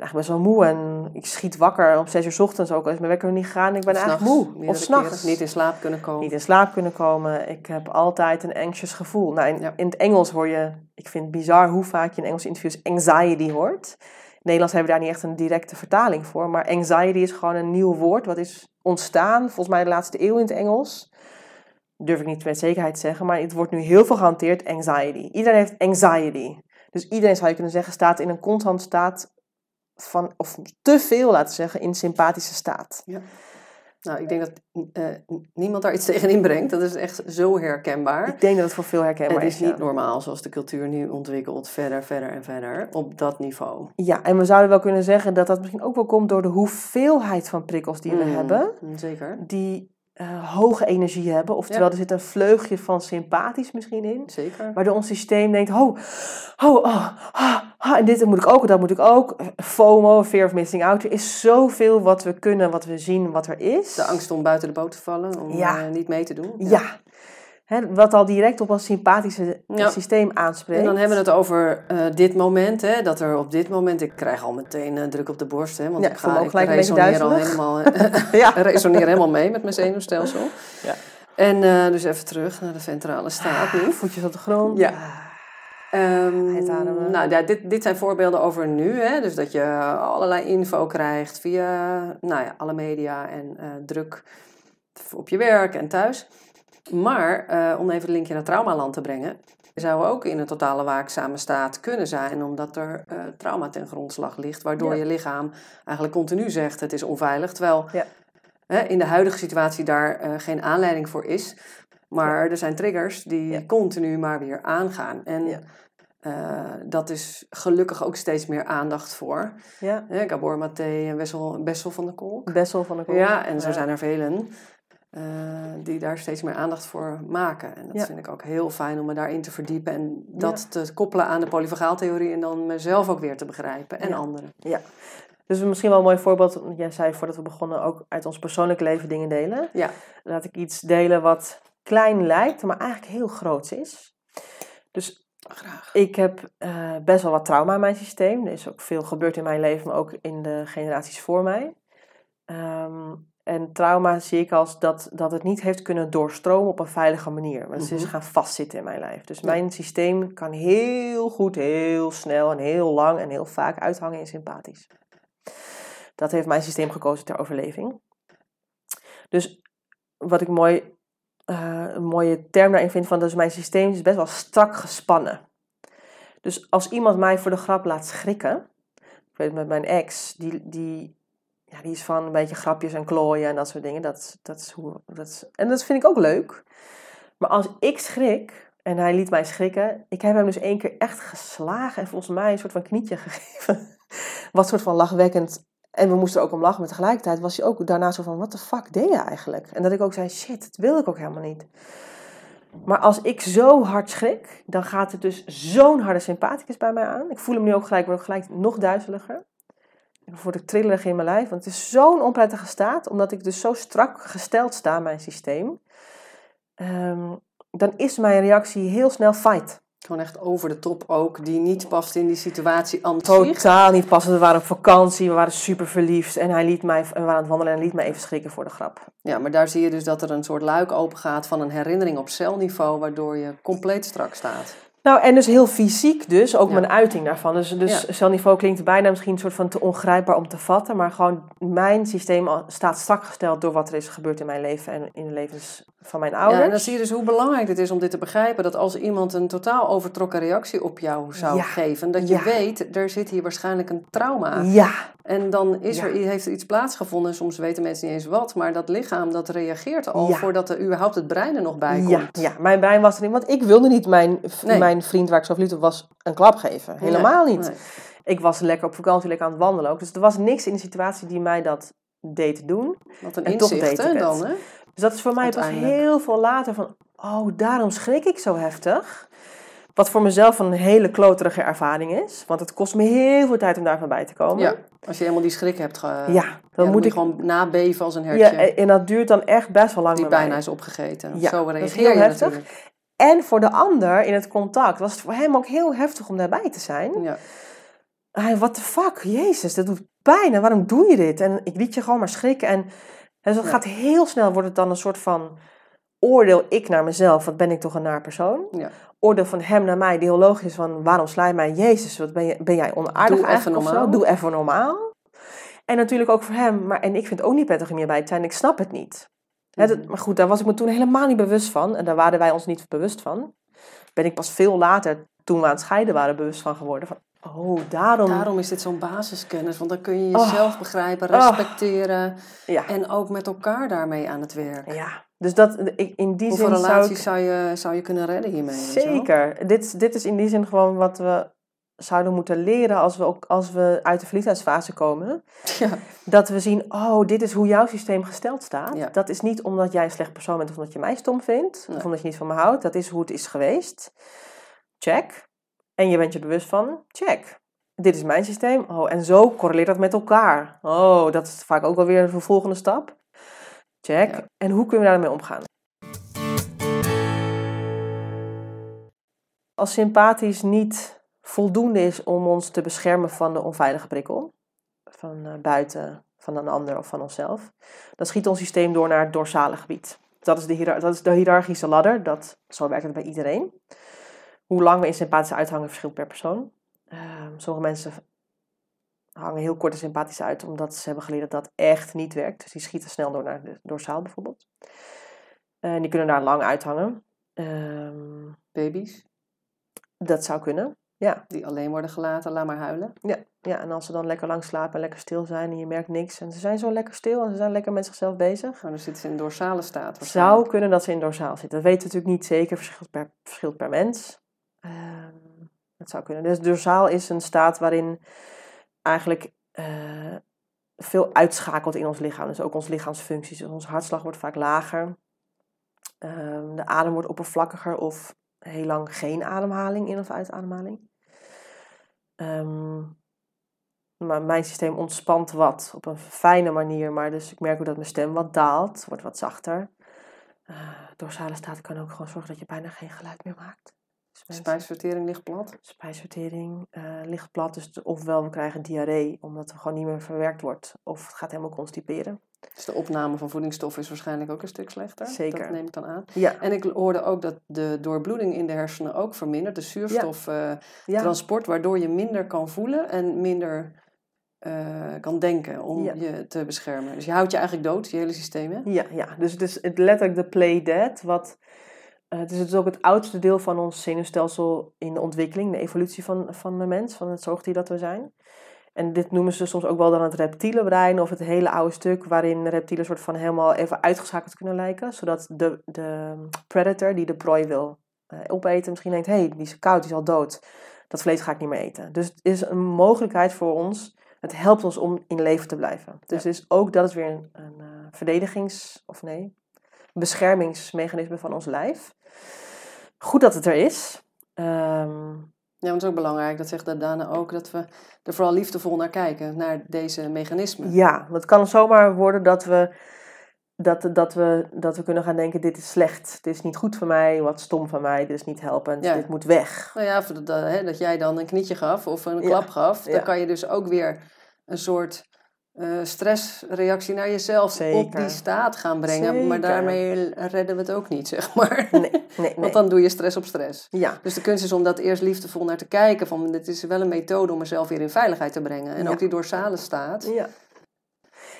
A: eigenlijk best wel moe en ik schiet wakker om zes uur 's ochtends ook. Als mijn wekker niet gegaan, ik ben
B: Of
A: eigenlijk moe. Of s'nachts
B: Niet in slaap kunnen komen.
A: niet in slaap kunnen komen. Ik heb altijd een anxious gevoel. Nou, in,
B: Ja.
A: in het Engels hoor je, ik vind het bizar hoe vaak je in Engelse interviews anxiety hoort. In Nederlands hebben we daar niet echt een directe vertaling voor. Maar anxiety is gewoon een nieuw woord wat is ontstaan, volgens mij de laatste eeuw in het Engels. Durf ik niet met zekerheid te zeggen, maar het wordt nu heel veel gehanteerd, anxiety. Iedereen heeft anxiety. Dus iedereen zou je kunnen zeggen staat in een constant staat van, of te veel laten zeggen, in sympathische staat.
B: Nou, ik denk dat eh, niemand daar iets tegen inbrengt. Dat is echt zo herkenbaar.
A: Ik denk dat het voor veel herkenbaar
B: Het
A: is.
B: is niet
A: ja.
B: normaal zoals de cultuur nu ontwikkelt, verder, verder en verder, op dat niveau.
A: Ja, en we zouden wel kunnen zeggen dat dat misschien ook wel komt door de hoeveelheid van prikkels die we
B: Mm,
A: hebben,
B: Zeker,
A: die eh, hoge energie hebben. Oftewel,
B: Ja.
A: er zit een vleugje van sympathisch misschien in,
B: zeker.
A: waardoor ons systeem denkt, oh, oh, oh, ah, ah, en dit moet ik ook, en dat moet ik ook. FOMO, fear of missing out. Er is zoveel wat we kunnen, wat we zien, wat er is.
B: De angst om buiten de boot te vallen, om
A: Ja.
B: eh, niet mee te doen.
A: Ja. Hè, wat al direct op ons sympathische
B: Ja.
A: systeem aanspreekt.
B: En dan hebben we het over eh, dit moment, hè, dat er op dit moment, ik krijg al meteen eh, druk op de borst, hè, want
A: Ja,
B: ik,
A: ik
B: ga, ik
A: gelijk beetje
B: resoneer al helemaal, eh,
A: Ja.
B: resoneer helemaal mee met mijn zenuwstelsel.
A: Ja.
B: En eh, dus even terug naar de ventrale staat nu.
A: Voetjes op de grond.
B: Ja. Ehm,
A: Uitademen.
B: nou, ja, dit, dit zijn voorbeelden over nu. Hè? Dus dat je allerlei info krijgt via nou ja, alle media en eh, druk op je werk en thuis. Maar eh, om even het linkje naar traumaland te brengen. Zou ook in een totale waakzame staat kunnen zijn, omdat er eh, trauma ten grondslag ligt, waardoor
A: Ja.
B: je lichaam eigenlijk continu zegt het is onveilig. Terwijl
A: Ja.
B: hè, in de huidige situatie daar eh, geen aanleiding voor is. Maar er zijn triggers die continu maar weer aangaan. En dat is gelukkig ook steeds meer aandacht voor.
A: Ja.
B: Gabor Maté en Wessel, Bessel van der Kolk.
A: Bessel van de Kolk.
B: Ja, en zo zijn er velen die daar steeds meer aandacht voor maken. En dat
A: Ja.
B: vind ik ook heel fijn om me daarin te verdiepen en dat te koppelen aan de polyvagaaltheorie en dan mezelf ook weer te begrijpen en
A: Ja.
B: anderen.
A: Dus misschien wel een mooi voorbeeld. want Jij zei voordat we begonnen ook uit ons persoonlijk leven dingen delen.
B: Ja.
A: Laat ik iets delen wat klein lijkt, maar eigenlijk heel groot is. Dus
B: Graag.
A: ik heb eh, best wel wat trauma in mijn systeem. Er is ook veel gebeurd in mijn leven, maar ook in de generaties voor mij. Ehm, en trauma zie ik als dat, dat het niet heeft kunnen doorstromen op een veilige manier. Maar het is
B: Mhm.
A: gaan vastzitten in mijn lijf. Dus
B: Ja.
A: mijn systeem kan heel goed, heel snel en heel lang en heel vaak uithangen in sympathisch. Dat heeft mijn systeem gekozen ter overleving. Dus wat ik mooi, eh, een mooie term daarin vind van, dus mijn systeem is best wel strak gespannen. Dus als iemand mij voor de grap laat schrikken, ik weet met mijn ex, die, die, ja, die is van een beetje grapjes en klooien en dat soort dingen. Dat, dat is hoe, dat is, en dat vind ik ook leuk. Maar als ik schrik, En hij liet mij schrikken. Ik heb hem dus één keer echt geslagen en volgens mij een soort van knietje gegeven. Wat soort van lachwekkend. En we moesten er ook om lachen, maar tegelijkertijd was hij ook daarna zo van, wat de fuck deed je eigenlijk? En dat ik ook zei, shit, dat wilde ik ook helemaal niet. Maar als ik zo hard schrik, dan gaat het dus zo'n harde sympathicus bij mij aan. Ik voel hem nu ook gelijk, word gelijk nog duizeliger. Ik word ik trillerig in mijn lijf, want het is zo'n onprettige staat, omdat ik dus zo strak gesteld sta, mijn systeem. Ehm, dan is mijn reactie heel snel fight.
B: Gewoon echt over de top ook, die niet past in die situatie aan
A: Totaal niet passen. We waren op vakantie, we waren super verliefd. En hij liet mij, we waren aan het wandelen en hij liet mij even schrikken voor de grap.
B: Ja, maar daar zie je dus dat er een soort luik open gaat van een herinnering op celniveau, waardoor je compleet strak staat.
A: Nou, en dus heel fysiek dus, ook mijn uiting daarvan. Dus, dus ja. celniveau klinkt bijna misschien een soort van te ongrijpbaar om te vatten. Maar gewoon mijn systeem staat strak gesteld door wat er is gebeurd in mijn leven en in de levens van mijn ouders.
B: Ja, en dan zie je dus hoe belangrijk het is om dit te begrijpen. Dat als iemand een totaal overtrokken reactie op jou zou geven, dat je weet, er zit hier waarschijnlijk een trauma.
A: Ja.
B: En dan is er, heeft er iets plaatsgevonden, soms weten mensen niet eens wat, maar dat lichaam dat reageert al voordat er überhaupt het brein er nog bij komt.
A: Ja, ja. mijn brein was er niet, want ik wilde niet mijn, mijn vriend waar ik zo verliefd op was een klap geven. Helemaal niet. Ik was lekker op vakantie, lekker aan het wandelen ook. Dus er was niks in de situatie die mij dat deed doen.
B: Wat een en inzicht toch deed dan, hè?
A: Dus dat is voor mij pas heel veel later van, oh, daarom schrik ik zo heftig. Wat voor mezelf een hele kloterige ervaring is. Want het kost me heel veel tijd om daarvan bij te komen.
B: Ja, als je helemaal die schrik hebt ge...
A: Ja, dan, moet, ik
B: gewoon nabeven als een hertje.
A: Ja, en dat duurt dan echt best wel lang
B: Die bijna is opgegeten. Ja, Zo reageer dat is heel heftig. Natuurlijk.
A: En voor de ander in het contact was het voor hem ook heel heftig om daarbij te zijn. Ja. Hij, what the fuck, jezus, dat doet pijn en waarom doe je dit? En ik liet je gewoon maar schrikken. En dus dat gaat heel snel, wordt het dan een soort van oordeel ik naar mezelf, wat ben ik toch een naar persoon. Ja. Oordeel van hem naar mij, die heel logisch is van waarom sla je mij, Jezus, wat ben, je, ben jij onaardig
B: Doe even normaal.
A: Doe even normaal. En natuurlijk ook voor hem, maar en ik vind het ook niet prettig om hierbij te zijn, ik snap het niet. Maar goed, daar was ik me toen helemaal niet bewust van. En daar waren wij ons niet bewust van. Ben ik pas veel later, toen we aan het scheiden waren, bewust van geworden. Van, oh, daarom...
B: Daarom is dit zo'n basiskennis. Want dan kun je jezelf oh. begrijpen, oh. respecteren. Ja. En ook met elkaar daarmee aan het werk.
A: Ja, dus dat, in die
B: Hoeveel
A: zin
B: relaties
A: zou,
B: ik... zou, je, zou je kunnen redden hiermee?
A: Zeker. Dit, dit is in die zin gewoon wat we zouden moeten leren als we, ook, als we uit de verliefdheidsfase komen. Ja. Dat we zien, oh, dit is hoe jouw systeem gesteld staat. Dat is niet omdat jij een slecht persoon bent of omdat je mij stom vindt. Of omdat je niet van me houdt. Dat is hoe het is geweest. Check. En je bent je bewust van, check. Dit is mijn systeem. Oh, en zo correleert dat met elkaar. Oh, dat is vaak ook wel weer een volgende stap. Check. En hoe kunnen we daarmee omgaan? Als sympathisch niet voldoende is om ons te beschermen van de onveilige prikkel. Van uh, buiten, van een ander of van onszelf. Dan schiet ons systeem door naar het dorsale gebied. Dat is de, dat is de hiërarchische ladder. Dat, zo werkt het bij iedereen. Hoe lang we in sympathische uithangen verschilt per persoon. Uh, sommige mensen hangen heel kort de sympathische uit, omdat ze hebben geleerd dat dat echt niet werkt. Dus die schieten snel door naar de dorsaal bijvoorbeeld. En die kunnen daar lang uithangen.
B: Uh, Baby's?
A: Dat zou kunnen. Ja.
B: Die alleen worden gelaten, laat maar huilen.
A: Ja, ja, en als ze dan lekker lang slapen en lekker stil zijn en je merkt niks. En ze zijn zo lekker stil en ze zijn lekker met zichzelf bezig.
B: Maar dan zitten ze in dorsale staat.
A: Zou kunnen dat ze in dorsaal zitten. Dat weten we natuurlijk niet zeker, verschilt per, verschilt per mens. Uh, dat zou kunnen. Dus dorsaal is een staat waarin eigenlijk uh, veel uitschakelt in ons lichaam. Dus ook onze lichaamsfuncties. Dus onze hartslag wordt vaak lager. Uh, de adem wordt oppervlakkiger of heel lang geen ademhaling, in- of uitademhaling. Um, maar mijn systeem ontspant wat op een fijne manier, maar dus ik merk ook dat mijn stem wat daalt, wordt wat zachter. Uh, dorsale staat kan ook gewoon zorgen dat je bijna geen geluid meer maakt.
B: Dus spijsvertering ligt plat?
A: Spijsvertering uh, ligt plat, dus ofwel we krijgen diarree, omdat het gewoon niet meer verwerkt wordt, of het gaat helemaal constiperen.
B: Dus de opname van voedingsstoffen is waarschijnlijk ook een stuk slechter.
A: Zeker.
B: Dat neem ik dan aan. Ja. En ik hoorde ook dat de doorbloeding in de hersenen ook vermindert. De zuurstoftransport, ja. waardoor je minder kan voelen en minder uh, kan denken om je te beschermen. Dus je houdt je eigenlijk dood, je hele systeem, hè?
A: Ja, ja. dus het is het letterlijk de play dead, wat... Uh, het is dus ook het oudste deel van ons zenuwstelsel in de ontwikkeling, de evolutie van, van de mens, van het zoogdier dat we zijn. En dit noemen ze soms ook wel dan het reptiele brein of het hele oude stuk waarin reptielen soort van helemaal even uitgeschakeld kunnen lijken. Zodat de, de predator die de prooi wil eh, opeten. Misschien denkt, hé, hey, die is koud, die is al dood. Dat vlees ga ik niet meer eten. Dus het is een mogelijkheid voor ons. Het helpt ons om in leven te blijven. Dus is ook dat is weer een, een uh, verdedigings... of nee, beschermingsmechanisme van ons lijf. Goed dat het er is. Um,
B: ja, want het is ook belangrijk, dat zegt Dana ook, dat we er vooral liefdevol naar kijken, naar deze mechanismen.
A: Ja, het kan zomaar worden dat we, dat, dat, we, dat we kunnen gaan denken, dit is slecht, dit is niet goed voor mij, wat stom van mij, dit is niet helpend, dit moet weg.
B: Nou ja, dat, dat, dat jij dan een knietje gaf of een klap gaf, dan kan je dus ook weer een soort uh, stressreactie naar jezelf op die staat gaan brengen. Maar daarmee redden we het ook niet, zeg maar. Nee, nee, nee. Want dan doe je stress op stress. Ja. Dus de kunst is om dat eerst liefdevol naar te kijken. Van, dit is wel een methode om mezelf weer in veiligheid te brengen. En ook die dorsale staat. Ja.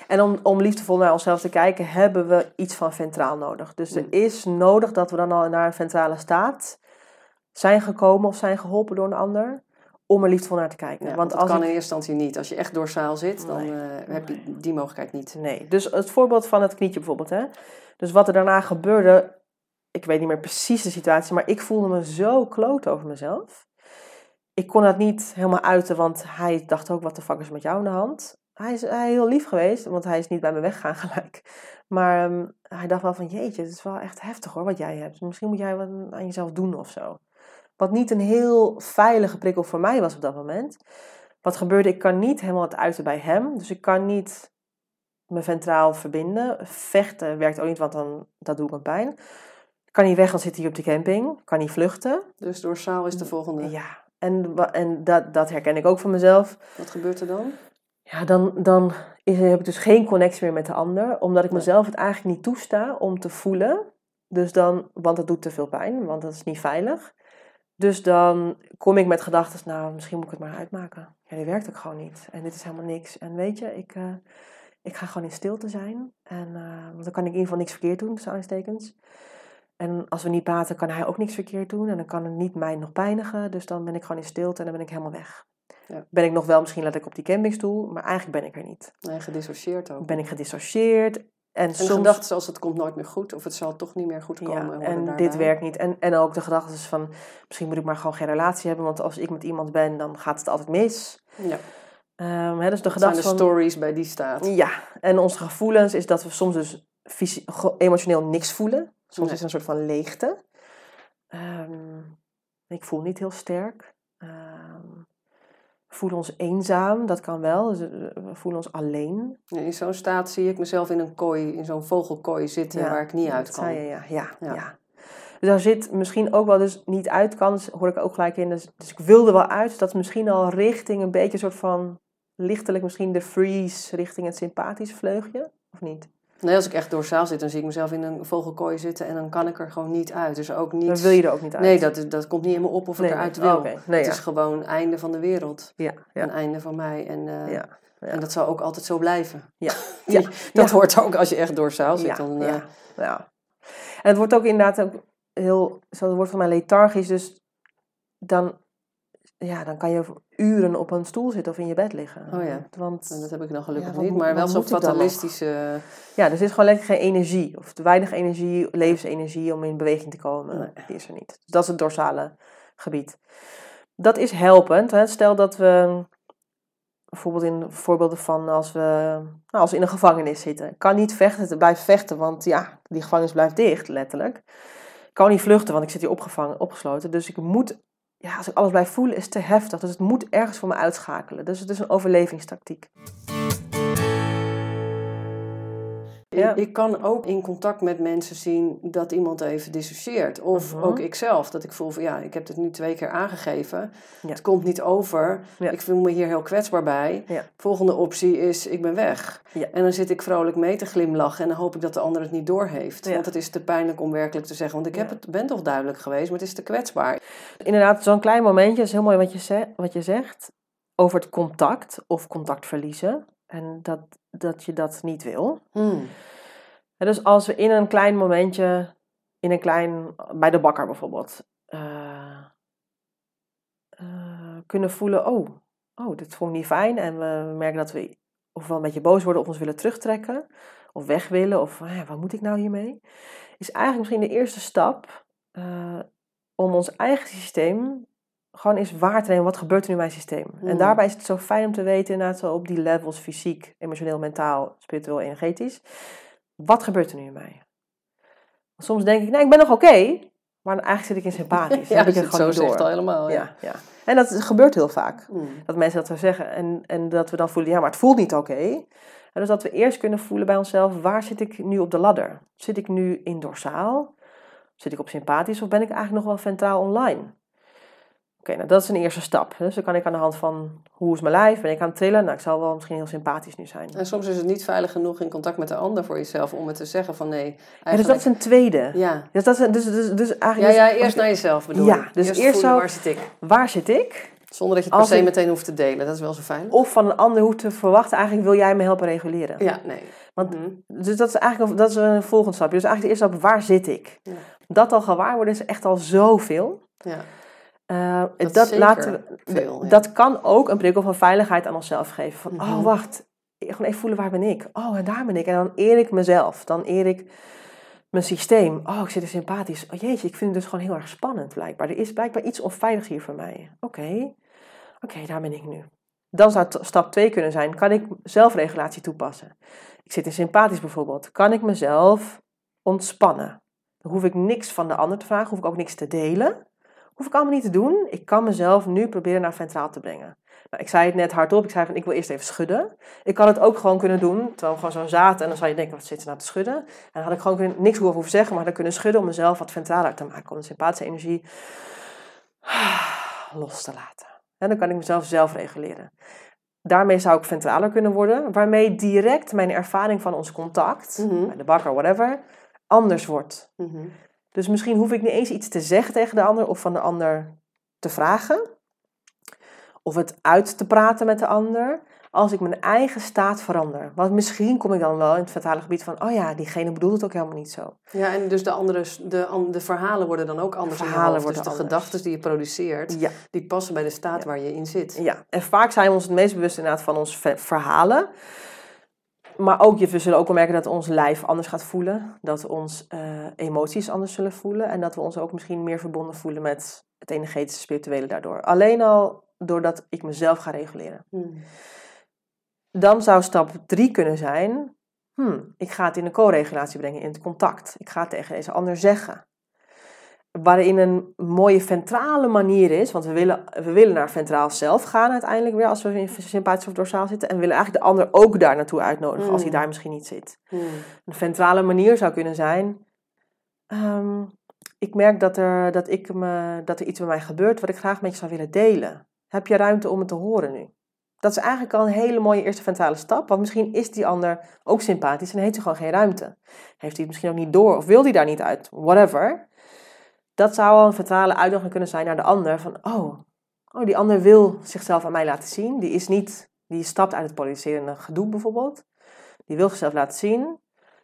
A: En om, om liefdevol naar onszelf te kijken, hebben we iets van ventraal nodig. Dus er mm. is nodig dat we dan al naar een ventrale staat zijn gekomen of zijn geholpen door een ander om er liefdevol naar te kijken.
B: want, dat als kan in eerste instantie niet. Als je echt doorzaal zit, dan uh, heb je die mogelijkheid niet.
A: Nee, dus het voorbeeld van het knietje bijvoorbeeld. Hè? Dus wat er daarna gebeurde, ik weet niet meer precies de situatie, maar ik voelde me zo kloot over mezelf. Ik kon dat niet helemaal uiten, want hij dacht ook, wat de fuck is met jou in de hand? Hij is, hij heel lief geweest, want hij is niet bij me weggegaan gelijk. Maar um, hij dacht wel van, jeetje, het is wel echt heftig hoor, wat jij hebt. Misschien moet jij wat aan jezelf doen of zo. Wat niet een heel veilige prikkel voor mij was op dat moment. Wat gebeurde, ik kan niet helemaal het uiten bij hem. Dus ik kan niet me ventraal verbinden. Vechten werkt ook niet, want dan dat doe ik een pijn. Ik kan niet weg, dan zit hij op de camping. kan niet vluchten.
B: Dus doorzaal is de volgende.
A: Ja, en, en dat, dat herken ik ook van mezelf.
B: Wat gebeurt er dan?
A: Ja, dan, dan is, heb ik dus geen connectie meer met de ander. Omdat ik mezelf het eigenlijk niet toesta om te voelen. Dus dan, want het doet te veel pijn, want dat is niet veilig. Dus dan kom ik met gedachten, nou, misschien moet ik het maar uitmaken. Ja, die werkt ook gewoon niet. En dit is helemaal niks. En weet je, ik, uh, ik ga gewoon in stilte zijn. En, uh, want dan kan ik in ieder geval niks verkeerd doen, tussen aanstekens. En als we niet praten, kan hij ook niks verkeerd doen. En dan kan het niet mij nog pijnigen. Dus dan ben ik gewoon in stilte en dan ben ik helemaal weg. Ja. Ben ik nog wel misschien let ik op die campingstoel, maar eigenlijk ben ik er niet.
B: Nee, gedissocieerd ook.
A: Ben ik gedissocieerd
B: en, en soms, gedachten zoals het komt nooit meer goed of het zal toch niet meer goed komen.
A: Ja, en dit werkt niet. En, en ook de gedachte is van misschien moet ik maar gewoon geen relatie hebben, want als ik met iemand ben, dan gaat het altijd mis. Ja.
B: Um, hè, dus de gedachte zijn de stories bij die staat.
A: Ja, en onze gevoelens is dat we soms dus emotioneel niks voelen. Soms is het een soort van leegte. Um, ik voel niet heel sterk. Um, voelen ons eenzaam, dat kan wel. Dus, eh, we voelen ons alleen.
B: In zo'n staat zie ik mezelf in een kooi, in zo'n vogelkooi zitten waar ik niet uit kan.
A: Ja, ja, ja, ja. Dus daar zit misschien ook wel dus niet uit kan, dus hoor ik ook gelijk in. Dus, dus ik wilde wel uit, dat misschien al richting een beetje een soort van lichtelijk misschien de freeze richting het sympathische vleugje, of niet?
B: Nee, als ik echt doorzaal zit, dan zie ik mezelf in een vogelkooi zitten en dan kan ik er gewoon niet uit. Dus ook niet...
A: Dan wil je er ook niet uit?
B: Nee, dat, dat komt niet in me op of ik eruit wil. Oh, nee, het is gewoon einde van de wereld. Ja, ja. Een einde van mij. En, uh, ja, en dat zal ook altijd zo blijven. Ja. dat hoort ook als je echt doorzaal zit. Dan, uh...
A: ja. En het wordt ook inderdaad ook heel, zo het wordt van mij lethargisch. Dus dan ja, dan kan je uren op een stoel zitten of in je bed liggen.
B: Oh ja, want, dat heb ik nog gelukkig niet, maar wel zo'n fatalistische...
A: Ja, er zit gewoon letterlijk geen energie, of te weinig energie, levensenergie om in beweging te komen. Die is er niet. Dus dat is het dorsale gebied. Dat is helpend. Hè. Stel dat we, bijvoorbeeld in voorbeelden van als we, nou, als we in een gevangenis zitten. Ik kan niet vechten, blijven vechten, want ja, die gevangenis blijft dicht, letterlijk. Ik kan niet vluchten, want ik zit hier opgevangen, opgesloten. Dus ik moet ja, als ik alles blijf voelen, is het te heftig. Dus het moet ergens voor me uitschakelen. Dus het is een overlevingstactiek.
B: Ja. Ik kan ook in contact met mensen zien dat iemand even dissocieert. Of uh-huh. ook ikzelf, dat ik voel van ja, ik heb het nu twee keer aangegeven. Het komt niet over. Ik voel me hier heel kwetsbaar bij. Volgende optie is, ik ben weg. En dan zit ik vrolijk mee te glimlachen en dan hoop ik dat de ander het niet doorheeft. Want het is te pijnlijk om werkelijk te zeggen. Want ik heb het, ben toch duidelijk geweest, maar het is te kwetsbaar.
A: Inderdaad, zo'n klein momentje is heel mooi wat je, wat je zegt. Over het contact of contact verliezen. En dat, dat je dat niet wil. Hmm. dus als we in een klein momentje, in een klein, bij de bakker bijvoorbeeld, uh, uh, kunnen voelen, oh, oh, dit vond ik niet fijn. En we merken dat we ofwel een beetje boos worden of ons willen terugtrekken. Of weg willen, of wat moet ik nou hiermee? Is eigenlijk misschien de eerste stap uh, om ons eigen systeem gewoon eens waar te nemen. Wat gebeurt er nu in mijn systeem? En
B: Hmm.
A: daarbij is het zo fijn om te weten, inderdaad, zo op die levels, fysiek, emotioneel, mentaal, spiritueel, energetisch. Wat gebeurt er nu in mij? Soms denk ik, nee, ik ben nog oké. maar eigenlijk zit ik in sympathisch.
B: Ja,
A: heb ik
B: je
A: het
B: het zo
A: gewoon door.
B: al helemaal. Ja.
A: Ja, ja. En dat gebeurt heel vaak.
B: Mm.
A: Dat mensen dat zo zeggen. En, en dat we dan voelen, ja, maar het voelt niet oké. En dus dat we eerst kunnen voelen bij onszelf, waar zit ik nu op de ladder? Zit ik nu in dorsaal? Zit ik op sympathisch? Of ben ik eigenlijk nog wel ventraal online? Oké, nou dat is een eerste stap. Dus dan kan ik aan de hand van, hoe is mijn lijf? Ben ik aan het trillen? Nou, ik zal wel misschien heel sympathisch nu zijn.
B: En soms is het niet veilig genoeg in contact met de ander voor jezelf om het te zeggen van nee.
A: Ja, dus
B: Eigenlijk,
A: dat is een tweede.
B: ja.
A: Dus, dat is, dus, dus, dus
B: Ja,
A: eigenlijk,
B: ja,
A: dus-
B: eerst naar jezelf bedoel
A: Ja, dus
B: eerst,
A: eerst
B: voelen
A: zo-
B: waar zit ik.
A: waar zit ik?
B: Zonder dat je het per se
A: ik-
B: meteen hoeft te delen. Dat is wel zo fijn.
A: Of van een ander hoeft te verwachten, eigenlijk wil jij me helpen reguleren.
B: Ja, nee.
A: Want
B: Mhm.
A: Dus dat is eigenlijk een, dat is een volgende stapje. Dus eigenlijk de eerste stap, waar zit ik?
B: Ja.
A: Dat al gewaar worden is echt al zoveel.
B: Ja.
A: Eh,
B: Dat
A: dat, laten we,
B: veel, ja.
A: dat kan ook een prikkel van veiligheid aan onszelf geven. Van,
B: Mhm.
A: oh wacht, gewoon even voelen waar ben ik? Oh, en daar ben ik. En dan eer ik mezelf. Dan eer ik mijn systeem. Oh, ik zit er sympathisch. Oh jeetje, ik vind het dus gewoon heel erg spannend blijkbaar. Er is blijkbaar iets onveiligs hier voor mij. Oké, oké, daar ben ik nu. Dan zou stap 2 kunnen zijn, kan ik zelfregulatie toepassen? Ik zit in sympathisch bijvoorbeeld. Kan ik mezelf ontspannen? Dan hoef ik niks van de ander te vragen, hoef ik ook niks te delen. Hoef ik allemaal niet te doen. Ik kan mezelf nu proberen naar ventraal te brengen. Nou, ik zei het net hardop, ik zei van ik wil eerst even schudden. Ik had het ook gewoon kunnen doen, terwijl we gewoon zo zaten. En dan zou je denken, wat zit ze nou te schudden? En dan had ik gewoon kunnen, niks hoeven zeggen, maar dan kunnen schudden om mezelf wat ventraler te maken. Om de sympathische energie los te laten. En dan kan ik mezelf zelf reguleren. Daarmee zou ik ventraler kunnen worden, waarmee direct mijn ervaring van ons contact,
B: Mhm.
A: bij de bakker, whatever, anders wordt.
B: Mhm.
A: Dus misschien hoef ik niet eens iets te zeggen tegen de ander of van de ander te vragen. Of het uit te praten met de ander. Als ik mijn eigen staat verander. Want misschien kom ik dan wel in het fatale gebied van... Oh ja, diegene bedoelt het ook helemaal niet zo.
B: Ja, en dus de, andere, de, de verhalen worden dan ook anders in je
A: verhalen worden
B: Dus de gedachten die je produceert,
A: Ja,
B: die passen bij de staat waar je in zit.
A: ja. En vaak zijn we ons het meest bewust inderdaad van onze ve- verhalen. Maar ook, je- we zullen ook wel merken dat ons lijf anders gaat voelen. Dat ons eh, emoties anders zullen voelen. En dat we ons ook misschien meer verbonden voelen met het energetische, spirituele daardoor. Alleen al doordat ik mezelf ga reguleren.
B: Hmm.
A: Dan zou stap drie kunnen zijn: hmm, ik ga het in de co-regulatie brengen, in het contact. Ik ga het tegen deze ander zeggen. Waarin een mooie ventrale manier is, want we willen, we willen naar ventraal zelf gaan uiteindelijk weer als we in sympathisch of dorsaal zitten. En we willen eigenlijk de ander ook daar naartoe uitnodigen als hij
B: Hmm.
A: daar misschien niet zit.
B: Hmm.
A: Een ventrale manier zou kunnen zijn. ehm, ik merk dat er, dat, ik me, dat er iets bij mij gebeurt wat ik graag met je zou willen delen. Heb je ruimte om het te horen nu? Dat is eigenlijk al een hele mooie eerste ventrale stap. Want misschien is die ander ook sympathisch en heeft hij gewoon geen ruimte. Heeft hij het misschien ook niet door of wil hij daar niet uit? Whatever. Dat zou al een ventrale uitnodiging kunnen zijn naar de ander. Van, oh, oh, die ander wil zichzelf aan mij laten zien. Die is niet, die stapt uit het polariserende gedoe bijvoorbeeld. Die wil zichzelf laten zien.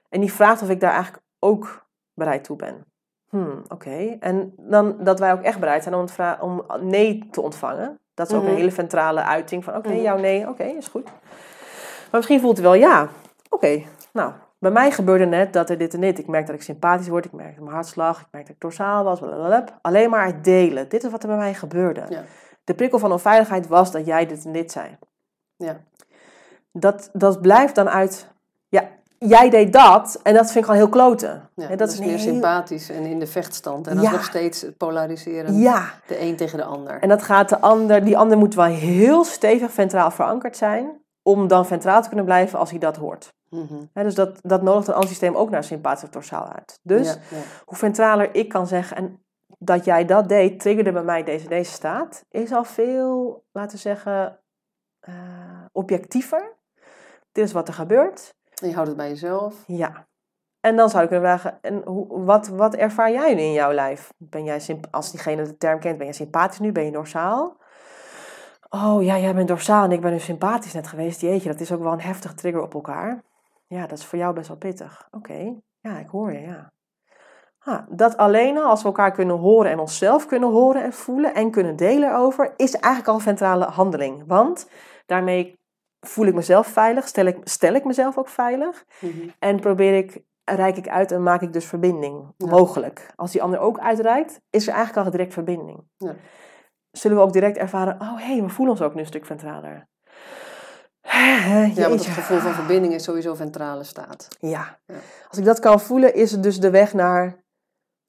A: En die vraagt of ik daar eigenlijk ook bereid toe ben. Hmm, oké. En dan dat wij ook echt bereid zijn om, om nee te ontvangen. Dat is ook
B: Mhm.
A: een hele ventrale uiting van oké,
B: Mhm.
A: jouw nee, oké, is goed. Maar misschien voelt het wel ja. Oké, nou, bij mij gebeurde net dat er dit en dit. Ik merk dat ik sympathisch word, ik merk mijn hartslag, ik merk dat ik dorsaal was, blablabla. Alleen maar het delen. Dit is wat er bij mij gebeurde.
B: Ja.
A: De prikkel van onveiligheid was dat jij dit en dit zei.
B: Ja.
A: Dat, dat blijft dan uit, ja, jij deed dat en dat vind ik gewoon heel kloten.
B: Ja, dat, is meer
A: heel-
B: sympathisch en in de vechtstand. En dat
A: Ja.
B: nog steeds het polariseren.
A: Ja,
B: De een tegen de ander.
A: en dat gaat de ander, die ander moet wel heel stevig ventraal verankerd zijn, om dan ventraal te kunnen blijven als hij dat hoort.
B: Mhm.
A: Dus dat, dat nodigt een ander systeem ook naar sympathisch dorsaal uit. Dus
B: Ja, ja.
A: hoe ventraler ik kan zeggen, en dat jij dat deed, triggerde bij mij deze, deze staat, is al veel, laten we zeggen, eh, objectiever. Dit is wat er gebeurt.
B: En je houdt het bij jezelf.
A: Ja. En dan zou ik kunnen vragen, en hoe, wat, wat ervaar jij nu in jouw lijf? Ben jij, als diegene de term kent, ben je sympathisch nu? Ben je dorsaal? Oh ja, jij bent dorsaal en ik ben nu sympathisch net geweest. Jeetje, dat is ook wel een heftige trigger op elkaar. Ja, dat is voor jou best wel pittig. Oké, ja, ik hoor je, ja. Ah, dat alleen al, als we elkaar kunnen horen en onszelf kunnen horen en voelen en kunnen delen over, is eigenlijk al een ventrale handeling. Want daarmee voel ik mezelf veilig, stel ik, stel ik mezelf ook veilig.
B: Mhm.
A: En probeer ik reik ik uit en maak ik dus verbinding.
B: Ja.
A: Mogelijk. Als die ander ook uitreikt, is er eigenlijk al direct verbinding.
B: Ja.
A: Zullen we ook direct ervaren, oh hé, hey, we voelen ons ook nu een stuk ventraler.
B: Ja, want het gevoel van verbinding is sowieso ventrale staat.
A: Ja.
B: Ja.
A: Als ik dat kan voelen, is het dus de weg naar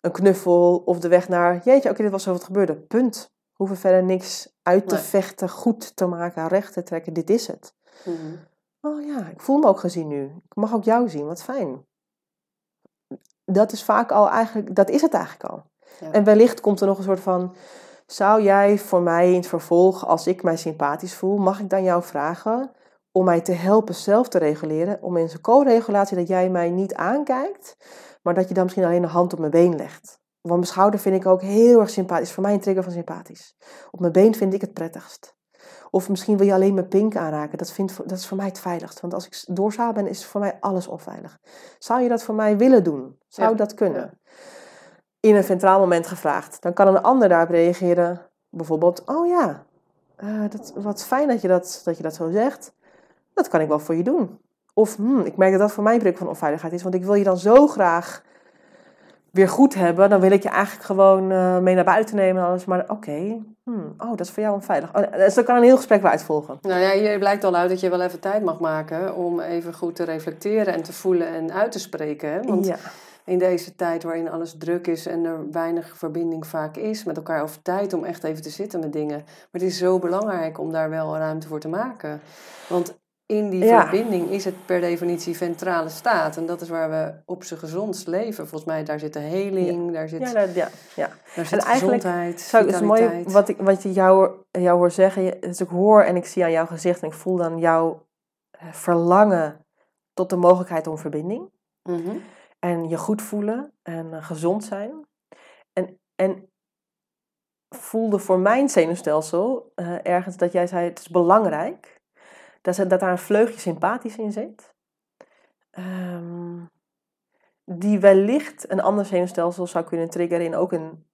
A: een knuffel of de weg naar, jeetje, oké, dit was zo wat gebeurde. Punt. Hoeven verder niks uit te
B: Nee.
A: vechten, goed te maken, recht te trekken. Dit is het.
B: Mhm.
A: Oh ja, ik voel me ook gezien nu. Ik mag ook jou zien, wat fijn. Dat is vaak al eigenlijk, dat is het eigenlijk al.
B: Ja.
A: En wellicht komt er nog een soort van, zou jij voor mij in het vervolg, als ik mij sympathisch voel, mag ik dan jou vragen om mij te helpen zelf te reguleren, om in zo'n co-regulatie dat jij mij niet aankijkt, maar dat je dan misschien alleen een hand op mijn been legt. Want mijn schouder vind ik ook heel erg sympathisch. Voor mij een trigger van sympathisch. Op mijn been vind ik het prettigst. Of misschien wil je alleen mijn pink aanraken. Dat, vindt, dat is voor mij het veiligst. Want als ik doorzaal ben, is voor mij alles onveilig. Zou je dat voor mij willen doen? Zou
B: Ja,
A: dat kunnen?
B: ja.
A: In een ventraal moment gevraagd. Dan kan een ander daarop reageren. Bijvoorbeeld, oh ja, eh, dat, wat fijn dat je dat, dat je dat zo zegt. Dat kan ik wel voor je doen. Of, hmm, ik merk dat dat voor mij een van onveiligheid is. Want ik wil je dan zo graag weer goed hebben. Dan wil ik je eigenlijk gewoon eh, mee naar buiten nemen. En alles. Maar oké, hmm, oh, dat is voor jou onveilig. Oh, dus dan kan een heel gesprek weer uitvolgen.
B: Nou ja, hier blijkt al uit dat je wel even tijd mag maken om even goed te reflecteren en te voelen en uit te spreken. Hè? Want
A: ja.
B: in deze tijd waarin alles druk is en er weinig verbinding vaak is met elkaar over tijd om echt even te zitten met dingen. Maar het is zo belangrijk om daar wel ruimte voor te maken. Want in die
A: Ja.
B: verbinding is het per definitie ventrale staat. En dat is waar we op z'n gezondst leven. Volgens mij, daar zit de heling, daar zit,
A: Ja, dat- ja, ja.
B: daar zit
A: eigenlijk
B: gezondheid,
A: Zo, het is mooi wat ik, wat je jou, jou hoor zeggen. Dus ik hoor en ik zie aan jouw gezicht en ik voel dan jouw eh, verlangen tot de mogelijkheid om verbinding.
B: Mhm.
A: En je goed voelen en eh, gezond zijn. En, en voelde voor mijn zenuwstelsel eh, ergens dat jij zei: het is belangrijk dat, dat daar een vleugje sympathisch in zit. Ehm, die wellicht een ander zenuwstelsel zou kunnen triggeren in ook een,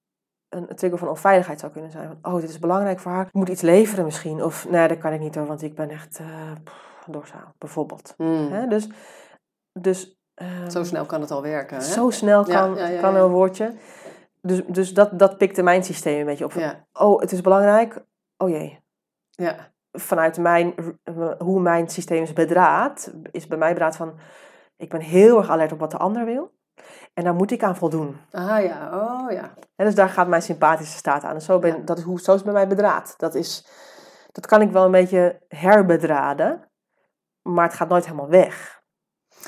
A: een, een trigger van onveiligheid zou kunnen zijn. Van, oh, dit is belangrijk voor haar. Ik moet iets leveren misschien. Of nee, dat kan ik niet hoor, want ik ben echt uh, doorzaal, bijvoorbeeld.
B: Mm.
A: Hè? Dus, dus ehm,
B: Zo snel kan het al werken. Hè?
A: zo snel kan,
B: ja, ja,
A: kan een woordje. Dus, dus dat, dat pikte mijn systeem een beetje op. Oh, het is belangrijk. Oh jee.
B: ja.
A: Vanuit mijn, hoe mijn systeem is bedraad, is bij mij bedraad van... Ik ben heel erg alert op wat de ander wil. En daar moet ik aan voldoen.
B: Ah ja, oh ja.
A: En dus daar gaat mijn sympathische staat aan. En zo, ben,
B: Ja.
A: dat is hoe, zo is het bij mij bedraad. Dat, is, dat kan ik wel een beetje herbedraden. Maar het gaat nooit helemaal weg.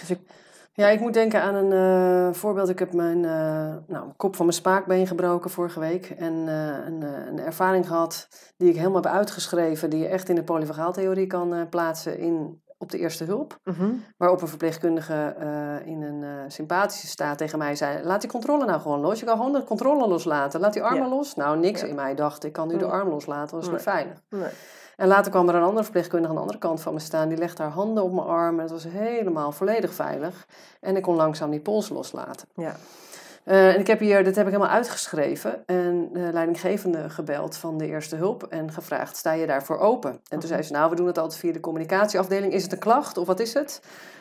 A: Dus ik,
B: Ja, ik moet denken aan een eh, voorbeeld. Ik heb mijn eh, nou, kop van mijn spaakbeen gebroken vorige week. En eh, een, een ervaring gehad die ik helemaal heb uitgeschreven. Die je echt in de polyvagaaltheorie kan plaatsen in, op de eerste hulp.
A: mhm.
B: Waarop een verpleegkundige in een sympathische staat tegen mij zei... Laat die controle nou gewoon los. Je kan gewoon de controle loslaten. Laat die armen
A: Ja.
B: los. Nou, niks
A: Ja.
B: in mij dacht. Ik kan nu de
A: Mm.
B: arm loslaten. Dat is niet veilig.
A: nee.
B: En later kwam er een andere verpleegkundige aan de andere kant van me staan. Die legde haar handen op mijn arm en het was helemaal volledig veilig. En ik kon langzaam die pols loslaten.
A: Ja.
B: Eh, en ik heb hier, dit heb ik helemaal uitgeschreven. En de leidinggevende gebeld van de eerste hulp en gevraagd, sta je daarvoor open? En toen
A: Mhm.
B: zei ze, nou, we doen het altijd via de communicatieafdeling. Is het een klacht of wat is het?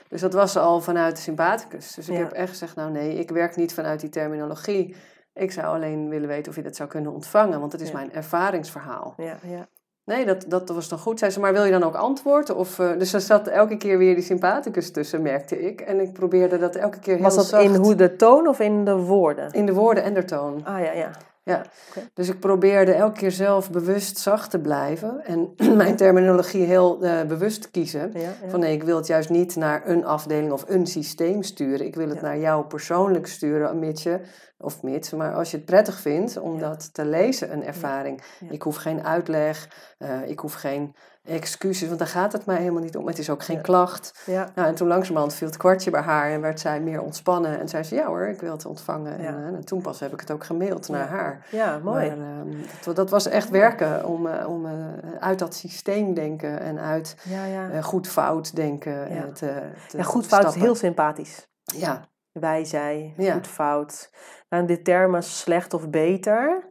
B: Dus dat was al vanuit de sympathicus. Dus ik
A: Ja.
B: heb echt gezegd, nou nee, ik werk niet vanuit die terminologie. Ik zou alleen willen weten of je dat zou kunnen ontvangen, want het is
A: Ja.
B: mijn ervaringsverhaal.
A: Ja, ja.
B: Nee, dat, dat was dan goed. Zei ze, maar wil je dan ook antwoord? Of, eh, dus er zat elke keer weer die sympathicus tussen, merkte ik. En ik probeerde dat elke keer heel
A: Was dat
B: zacht
A: in hoe de toon of in de woorden?
B: in de woorden en de toon.
A: Ah ja, ja.
B: Ja. Dus ik probeerde elke keer zelf bewust zacht te blijven. En mijn terminologie heel eh, bewust kiezen.
A: ja, ja.
B: Van nee, ik wil het juist niet naar een afdeling of een systeem sturen. Ik wil het
A: Ja.
B: naar jou persoonlijk sturen, mits je, of mits, maar als je het prettig vindt om dat te lezen, een ervaring. Ik hoef geen uitleg, eh, ik hoef geen excuses, want daar gaat het mij helemaal niet om. Het is ook geen
A: Ja.
B: klacht.
A: ja.
B: Nou, en toen langzamerhand viel het kwartje bij haar en werd zij meer ontspannen. En zei ze, ja hoor, ik wil het ontvangen.
A: Ja.
B: En, eh, en toen pas heb ik het ook gemaild naar haar.
A: Ja, mooi.
B: Maar, ehm, dat, dat was echt werken om, eh, om eh, uit dat systeem denken en uit eh, goed-fout denken
A: Ja.
B: te, te
A: ja, goed fout is heel sympathisch.
B: Ja,
A: Wij, zij, goed fout. Nou, de termen slecht of beter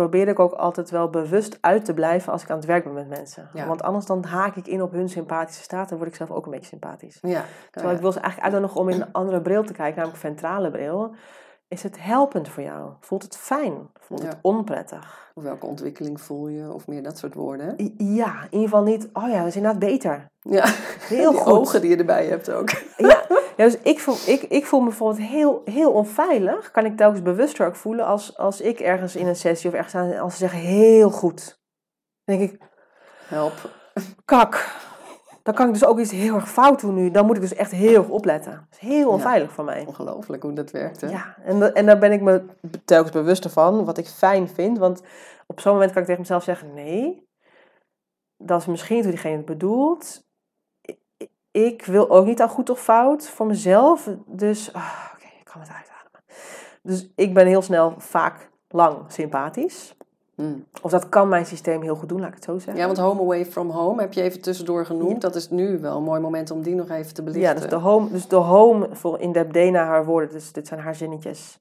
A: probeerde ik ook altijd wel bewust uit te blijven als ik aan het werk ben met mensen.
B: Ja.
A: Want anders dan haak ik in op hun sympathische staat en word ik zelf ook een beetje sympathisch.
B: Ja.
A: Terwijl ik wil ze eigenlijk uitnodigen om in een andere bril te kijken, namelijk ventrale bril. Is het helpend voor jou? Voelt het fijn? Voelt het onprettig?
B: Of welke ontwikkeling voel je? Of meer dat soort woorden.
A: I- Ja, in ieder geval niet, oh ja, dat is inderdaad beter.
B: Ja.
A: Heel
B: die
A: goed.
B: ogen die je erbij hebt ook.
A: Ja, ja dus ik voel, ik, ik voel me bijvoorbeeld heel, heel onveilig. Kan ik telkens bewuster ook voelen als, als ik ergens in een sessie of ergens aan, als ze zeggen heel goed. Dan denk ik,
B: Help.
A: kak. Dan kan ik dus ook iets heel erg fout doen nu. Dan moet ik dus echt heel erg opletten. Dat is heel
B: Ja.
A: onveilig voor mij.
B: Ongelooflijk hoe dat werkt, hè?
A: Ja, en, en daar ben ik me telkens bewuster van, wat ik fijn vind. Want op zo'n moment kan ik tegen mezelf zeggen, nee, dat is misschien niet hoe diegene het bedoelt. Ik wil ook niet aan goed of fout voor mezelf. Dus, ah, oké, ik kan het uitademen. Dus ik ben heel snel vaak lang sympathisch.
B: Hmm.
A: Of dat kan mijn systeem heel goed doen, laat ik het zo zeggen.
B: Ja, want Home Away from Home heb je even tussendoor genoemd. Dat is nu wel een mooi moment om die nog even te belichten.
A: Ja, dus de home, dus de home voor in Debdena haar woorden, dus dit zijn haar zinnetjes.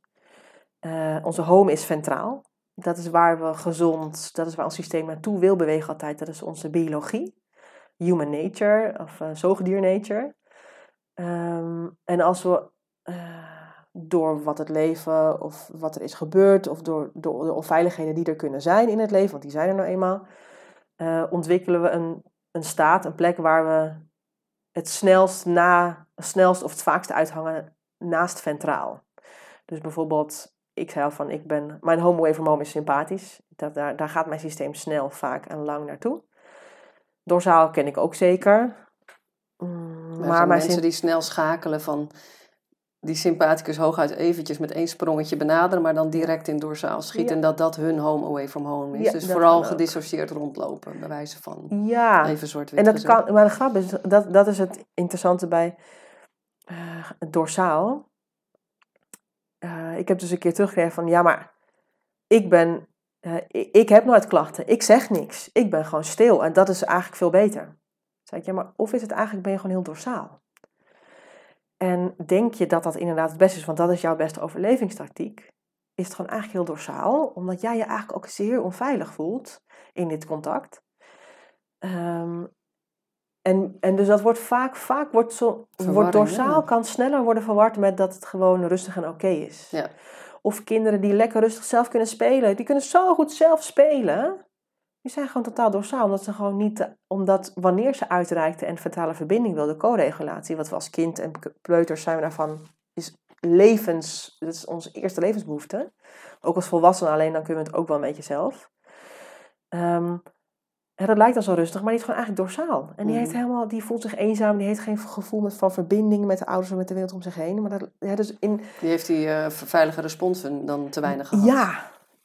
A: Eh, onze home is ventraal. Dat is waar we gezond, dat is waar ons systeem naartoe wil bewegen altijd. Dat is onze biologie. Human nature of uh, zoogdier nature. Ehm, en als we eh, door wat het leven of wat er is gebeurd of door, door de onveiligheden die er kunnen zijn in het leven, want die zijn er nou eenmaal, eh, ontwikkelen we een, een staat, een plek waar we het snelst, na, snelst of het vaakst uithangen naast ventraal. Dus bijvoorbeeld, ik zei al van, ik ben, mijn from home is sympathisch. Dat, daar, daar gaat mijn systeem snel, vaak en lang naartoe. Dorsaal ken ik ook zeker. Mm,
B: Maar, mensen die snel schakelen van die sympathicus hooguit eventjes met één sprongetje benaderen, maar dan direct in dorsaal schieten.
A: Ja.
B: En dat dat hun home away from home is.
A: Ja,
B: dus vooral gedissocieerd rondlopen, bij wijze van.
A: ja,
B: Even zwart-wit
A: en dat kan, maar de grap is, dat, dat is het interessante bij eh, het dorsaal. Eh, ik heb dus een keer teruggekregen van, ja maar, ik ben, eh, ik, ik heb nooit klachten, ik zeg niks, ik ben gewoon stil en dat is eigenlijk veel beter. Zei ik, ja maar, of is het eigenlijk, ben je gewoon heel dorsaal? En denk je dat dat inderdaad het beste is, want dat is jouw beste overlevingstactiek, is het gewoon eigenlijk heel dorsaal, omdat jij je eigenlijk ook zeer onveilig voelt in dit contact. Ehm, en, en dus dat wordt vaak, vaak wordt, zo, wordt dorsaal kan sneller worden verward met dat het gewoon rustig en oké is.
B: Ja.
A: Of kinderen die lekker rustig zelf kunnen spelen, die kunnen zo goed zelf spelen. Die zijn gewoon totaal dorsaal, omdat ze gewoon niet, omdat wanneer ze uitreikten en vertale verbinding wilden, co-regulatie, wat we als kind en kleuters zijn we daarvan, is levens, dat is onze eerste levensbehoefte. Ook als volwassenen alleen, dan kunnen we het ook wel een beetje zelf. Ehm, en dat lijkt dan zo rustig, maar die is gewoon eigenlijk dorsaal. En die, heeft
B: Mhm.
A: helemaal, die voelt zich eenzaam, die heeft geen gevoel met, van verbinding met de ouders of met de wereld om zich heen. Maar dat, ja, dus in,
B: Die heeft die eh, veilige responsen dan te weinig gehad.
A: ja,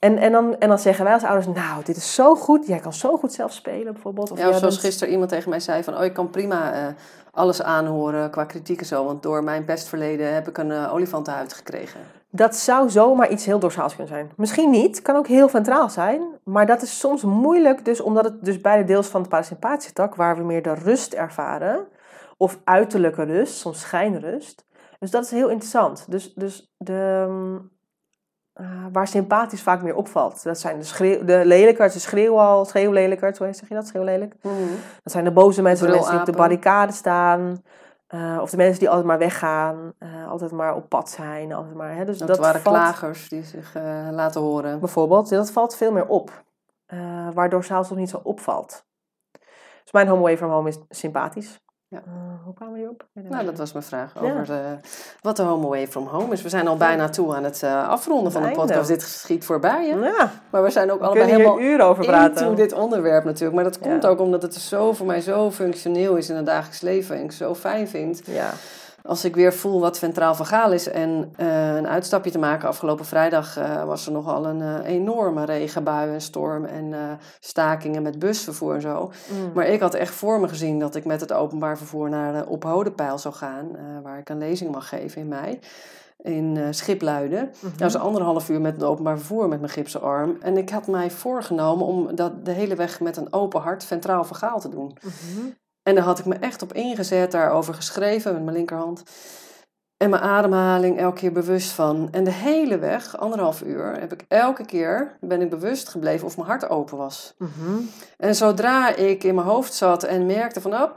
A: en, en, dan, en dan zeggen wij als ouders, nou, dit is zo goed, jij kan zo goed zelf spelen bijvoorbeeld. Of
B: Ja, of zoals
A: bent-
B: gisteren iemand tegen mij zei van... oh, ik kan prima eh, alles aanhoren qua kritiek en zo... want door mijn pestverleden heb ik een eh, olifantenhuid gekregen.
A: Dat zou zomaar iets heel dorsaals kunnen zijn. Misschien niet, kan ook heel ventraal zijn. Maar dat is soms moeilijk, dus omdat het dus beide deels van de parasympathische tak, waar we meer de rust ervaren, of uiterlijke rust, soms schijnrust. Dus dat is heel interessant. Dus, dus de, eh, waar sympathisch vaak meer opvalt. Dat zijn de, schreeuw, de lelijkerts, de schreeuwlelijkerts, hoe zeg je dat, schreeuwlelijk? Dat zijn de boze mensen, de mensen die op de barricade staan. eh, of de mensen die altijd maar weggaan, eh, altijd maar op pad zijn. Altijd maar, hè, dus
B: Dat,
A: dat
B: waren
A: valt,
B: klagers die zich laten horen.
A: Bijvoorbeeld, dat valt veel meer op. waardoor zelfs nog niet zo opvalt. Dus mijn home away from home is sympathisch.
B: Ja.
A: Eh, hoe kwamen we het
B: Nou, dat was mijn vraag over eh, wat de home away from home is. We zijn al bijna toe aan het eh, afronden van de
A: Het
B: podcast. Dit schiet voorbij, hè?
A: Ja,
B: Maar we zijn ook
A: we
B: allebei helemaal
A: uren over praten.
B: dit onderwerp natuurlijk. Maar dat komt ook omdat het zo voor mij zo functioneel is in het dagelijks leven. En ik zo fijn vind
A: Ja,
B: als ik weer voel wat ventraal vagaal is. En eh, een uitstapje te maken. Afgelopen vrijdag eh, was er nogal een eh, enorme regenbui en storm. En stakingen met busvervoer en zo.
A: Mm.
B: Maar ik had echt voor me gezien dat ik met het openbaar vervoer naar de Op Hodenpijl zou gaan. waar ik een lezing mag geven in mei. In Schipluiden.
A: Mhm.
B: Dat was anderhalf uur met het openbaar vervoer met mijn gipsen arm. En ik had mij voorgenomen om dat de hele weg met een open hart ventraal vergaal te doen.
A: Mhm.
B: En daar had ik me echt op ingezet, daarover geschreven met mijn linkerhand. En mijn ademhaling elke keer bewust van. En de hele weg, anderhalf uur, heb ik elke keer ben ik bewust gebleven of mijn hart open was.
A: Mhm.
B: En zodra ik in mijn hoofd zat en merkte van, oh,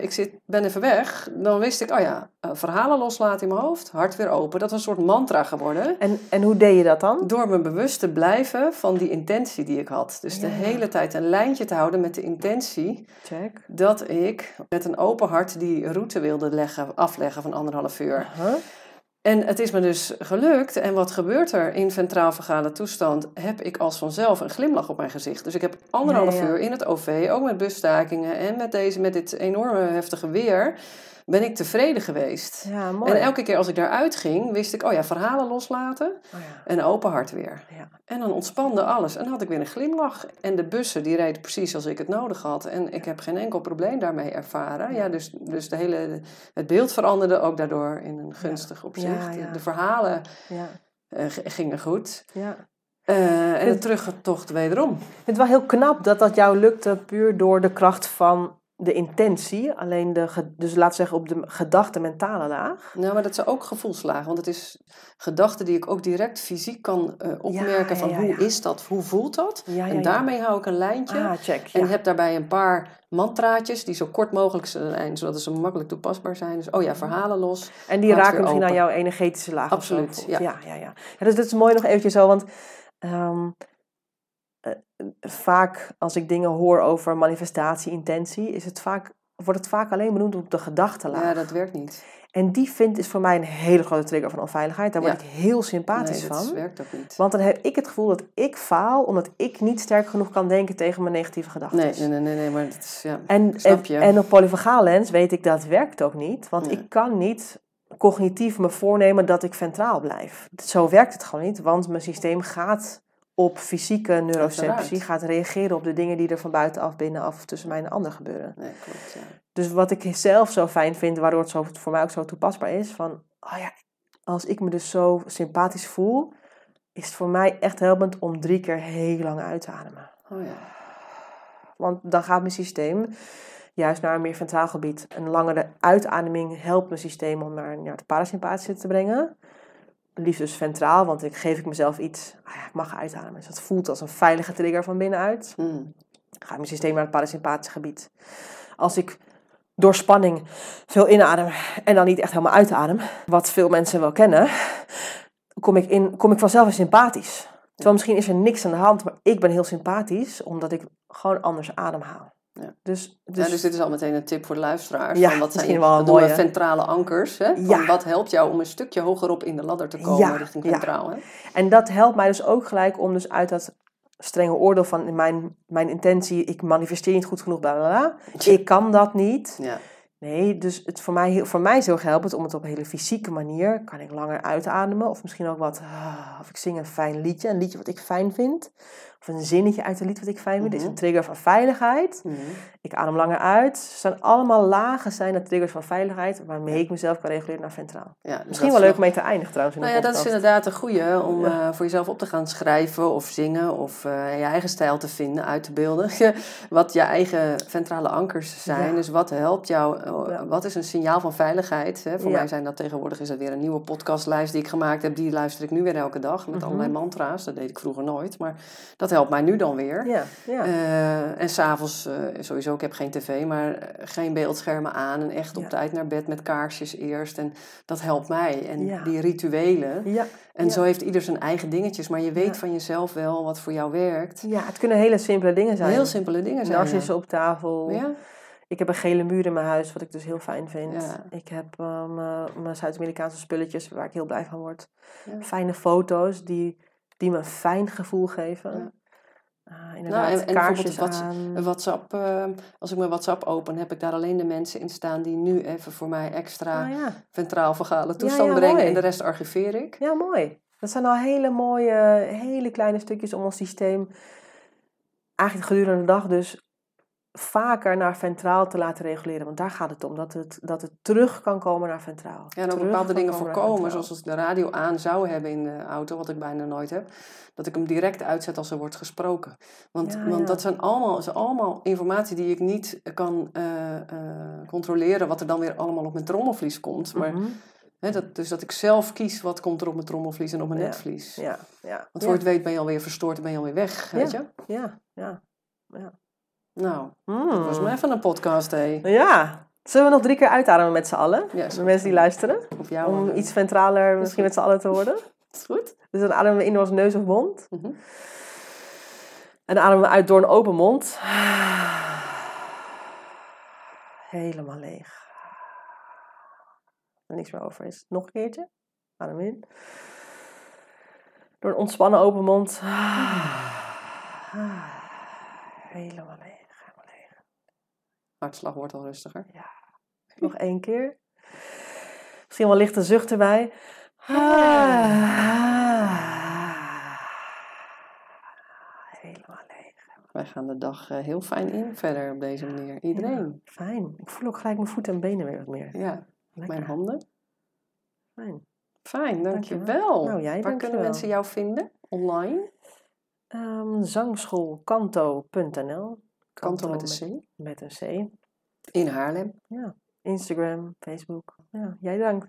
B: ik zit, ben even weg, dan wist ik, oh ja, eh, verhalen loslaten in mijn hoofd, hart weer open. Dat was een soort mantra geworden.
A: En, en hoe deed je dat dan?
B: Door me bewust te blijven van die intentie die ik had. Dus de hele tijd een lijntje te houden met de intentie
A: Check.
B: dat ik met een open hart die route wilde leggen, afleggen van anderhalf uur.
A: Huh?
B: En het is me dus gelukt. En wat gebeurt er in ventraal-vagale toestand? Heb ik als vanzelf een glimlach op mijn gezicht. Dus ik heb anderhalf
A: Ja, ja.
B: uur in het OV, ook met busstakingen en met, deze, met dit enorme heftige weer, ben ik tevreden geweest.
A: Ja, mooi.
B: En elke keer als ik daaruit ging, wist ik, oh ja, verhalen loslaten
A: Oh ja.
B: en open hart weer.
A: Ja.
B: En dan ontspande alles. En dan had ik weer een glimlach. En de bussen, die reden precies als ik het nodig had. En ik heb geen enkel probleem daarmee ervaren. Ja, dus, dus de hele, het beeld veranderde ook daardoor in een gunstig opzicht. De verhalen
A: Ja.
B: eh, gingen goed.
A: ja.
B: Eh, en de terugtocht wederom.
A: Ik vind het wel heel knap dat dat jou lukte puur door de kracht van de intentie. Alleen de, dus we zeggen op de gedachte mentale laag.
B: Nou, maar dat is ook gevoelslagen. Want het is gedachten die ik ook direct fysiek kan eh, opmerken.
A: ja,
B: van
A: ja,
B: hoe
A: ja.
B: is dat? Hoe voelt dat? En daarmee hou ik een lijntje.
A: Ah, check.
B: En heb daarbij een paar mantraatjes die zo kort mogelijk zijn, zodat ze makkelijk toepasbaar zijn. Dus, oh ja, verhalen los.
A: En die raken misschien aan
B: open.
A: jouw energetische laag.
B: Absoluut, ja.
A: Ja, ja, ja. Dus dat is mooi nog eventjes zo, want ehm, eh, vaak als ik dingen hoor over manifestatie, intentie, is het vaak, wordt het vaak alleen benoemd op de gedachtenlaag.
B: Ja, dat werkt niet.
A: En die vind is voor mij een hele grote trigger van onveiligheid. Daar word
B: Ja.
A: ik heel sympathisch
B: nee, dat
A: van.
B: werkt ook niet.
A: Want dan heb ik het gevoel dat ik faal omdat ik niet sterk genoeg kan denken tegen mijn negatieve gedachten.
B: Nee, nee, nee, nee, nee, maar dat is, ja.
A: En,
B: Snap je?
A: en, en op polyvagaal lens weet ik dat werkt ook niet. Want
B: Nee.
A: ik kan niet cognitief me voornemen dat ik ventraal blijf. Zo werkt het gewoon niet, want mijn systeem gaat op fysieke neuroceptie,
B: Uiteraard.
A: gaat reageren op de dingen die er van buitenaf, binnenaf of tussen mij en een ander gebeuren.
B: Nee, klopt, ja.
A: Dus wat ik zelf zo fijn vind, waardoor het zo, voor mij ook zo toepasbaar is, van, oh ja, als ik me dus zo sympathisch voel, is het voor mij echt helpend om drie keer heel lang uit te ademen.
B: Oh ja.
A: Want dan gaat mijn systeem juist naar een meer ventraal gebied. Een langere uitademing helpt mijn systeem om naar ja, het parasympathische te brengen. Liefst dus ventraal, want ik geef ik mezelf iets, ah ja, ik mag uitademen. Dus dat voelt als een veilige trigger van binnenuit.
B: Mm.
A: Gaat mijn systeem naar het parasympathische gebied. Als ik door spanning veel inadem en dan niet echt helemaal uitadem, wat veel mensen wel kennen, kom ik, in, kom ik vanzelf in sympathisch. Terwijl misschien is er niks aan de hand, maar ik ben heel sympathisch, omdat ik gewoon anders ademhaal.
B: Ja.
A: Dus, dus,
B: ja, dus dit is al meteen een tip voor de luisteraars.
A: Ja,
B: van wat zijn wat
A: mooie.
B: ventrale ankers? Hè? Van
A: Ja.
B: Wat helpt jou om een stukje hogerop in de ladder te komen
A: Ja,
B: richting
A: ja.
B: ventraal? Hè?
A: En dat helpt mij dus ook gelijk om dus uit dat strenge oordeel van mijn, mijn intentie, ik manifesteer niet goed genoeg, bla bla bla. Ik kan dat niet.
B: Ja.
A: Nee, dus het voor, mij, heel- voor mij is heel helpend om het op een hele fysieke manier, kan ik langer uitademen. Of misschien ook wat, ah, of ik zing een fijn liedje, een liedje wat ik fijn vind. Of een zinnetje uit een lied wat ik fijn vind. Dit is
B: Mhm.
A: een trigger van veiligheid.
B: Mhm.
A: Ik adem langer uit. Er zijn allemaal lagen zijn de triggers van veiligheid, waarmee ik mezelf kan reguleren naar ventraal.
B: Ja, dus
A: Misschien
B: dat
A: wel leuk om mee te eindigen trouwens in
B: Nou ja, dat is inderdaad een goede om
A: Ja.
B: eh, voor jezelf op te gaan schrijven of zingen of eh, je eigen stijl te vinden, uit te beelden. wat je eigen ventrale ankers zijn.
A: Ja.
B: Dus wat helpt jou, eh,
A: Ja.
B: wat is een signaal van veiligheid? Hè? Voor mij zijn dat tegenwoordig is dat weer een nieuwe podcastlijst die ik gemaakt heb. Die luister ik nu weer elke dag met
A: Mhm.
B: allerlei mantra's. Dat deed ik vroeger nooit, maar dat helpt mij nu dan weer.
A: Ja, ja.
B: Eh, en s'avonds, eh ik heb geen tv, maar eh, geen beeldschermen aan. En echt op
A: Ja.
B: tijd naar bed met kaarsjes eerst. En dat helpt mij. En
A: Ja.
B: die rituelen.
A: ja.
B: En zo heeft ieder zijn eigen dingetjes. Maar je weet van jezelf wel wat voor jou werkt.
A: ja, het kunnen hele simpele dingen zijn.
B: Heel simpele dingen zijn.
A: Narcissen op tafel.
B: Ja.
A: Ik heb een gele muur in mijn huis, wat ik dus heel fijn vind.
B: Ja.
A: Ik heb eh, mijn- mijn Zuid-Amerikaanse spulletjes, waar ik heel blij van word.
B: Ja.
A: Fijne foto's die, die me een fijn gevoel geven.
B: Ja.
A: Ah, inderdaad,
B: Nou, en- en bijvoorbeeld WhatsApp, eh, als ik mijn WhatsApp open, heb ik daar alleen de mensen in staan die nu even voor mij extra
A: Ah, ja.
B: ventraal vagale toestand
A: ja,
B: brengen.
A: mooi.
B: En de rest archiveer ik.
A: ja, mooi. Dat zijn al hele mooie, hele kleine stukjes om ons systeem eigenlijk gedurende de dag dus vaker naar ventraal te laten reguleren. Want daar gaat het om, dat het, dat het terug kan komen naar ventraal.
B: Ja, en ook bepaalde dingen voorkomen, zoals als ik de radio aan zou hebben in de auto, wat ik bijna nooit heb, dat ik hem direct uitzet als er wordt gesproken. Want,
A: Ja,
B: want
A: ja.
B: dat zijn allemaal, is allemaal informatie die ik niet kan eh, eh, controleren, wat er dan weer allemaal op mijn trommelvlies komt. Maar
A: Mhm.
B: Dat, dus dat ik zelf kies wat komt er op mijn trommelvlies en op mijn
A: Ja.
B: netvlies.
A: Ja, ja.
B: Want
A: ja.
B: voor het weet ben je alweer verstoord en ben je alweer weg, weet je?
A: Ja, ja.
B: Nou,
A: Mm.
B: dat was maar even een podcast, hé.
A: Ja. Zullen we nog drie keer uitademen met z'n allen?
B: Ja,
A: De mensen die luisteren.
B: Op jou.
A: Om
B: eh,
A: iets ventraler misschien met z'n allen te worden.
B: Is goed?
A: Dus dan ademen we in door ons neus of mond.
B: Mhm.
A: En dan ademen we uit door een open mond. Helemaal leeg. Er niks meer over is. Nog een keertje. Adem in. Door een ontspannen open mond. Helemaal leeg.
B: Hartslag wordt al rustiger.
A: Nog één keer. Misschien wel lichte zucht erbij. Helemaal leeg.
B: Wij gaan de dag eh, heel fijn in verder op deze manier. Iedereen.
A: Ja, fijn. Ik voel ook gelijk mijn voeten en benen weer wat meer.
B: Ja,
A: Lekker.
B: mijn handen.
A: Fijn.
B: Fijn,
A: Dankjewel.
B: dankjewel.
A: Nou, jij,
B: Waar
A: dankjewel.
B: kunnen mensen jou vinden? Online?
A: Ehm zangschoolkanto.nl
B: Kanto met een C.
A: Met een C.
B: In Haarlem.
A: Instagram, Facebook. Ja, jij dankt.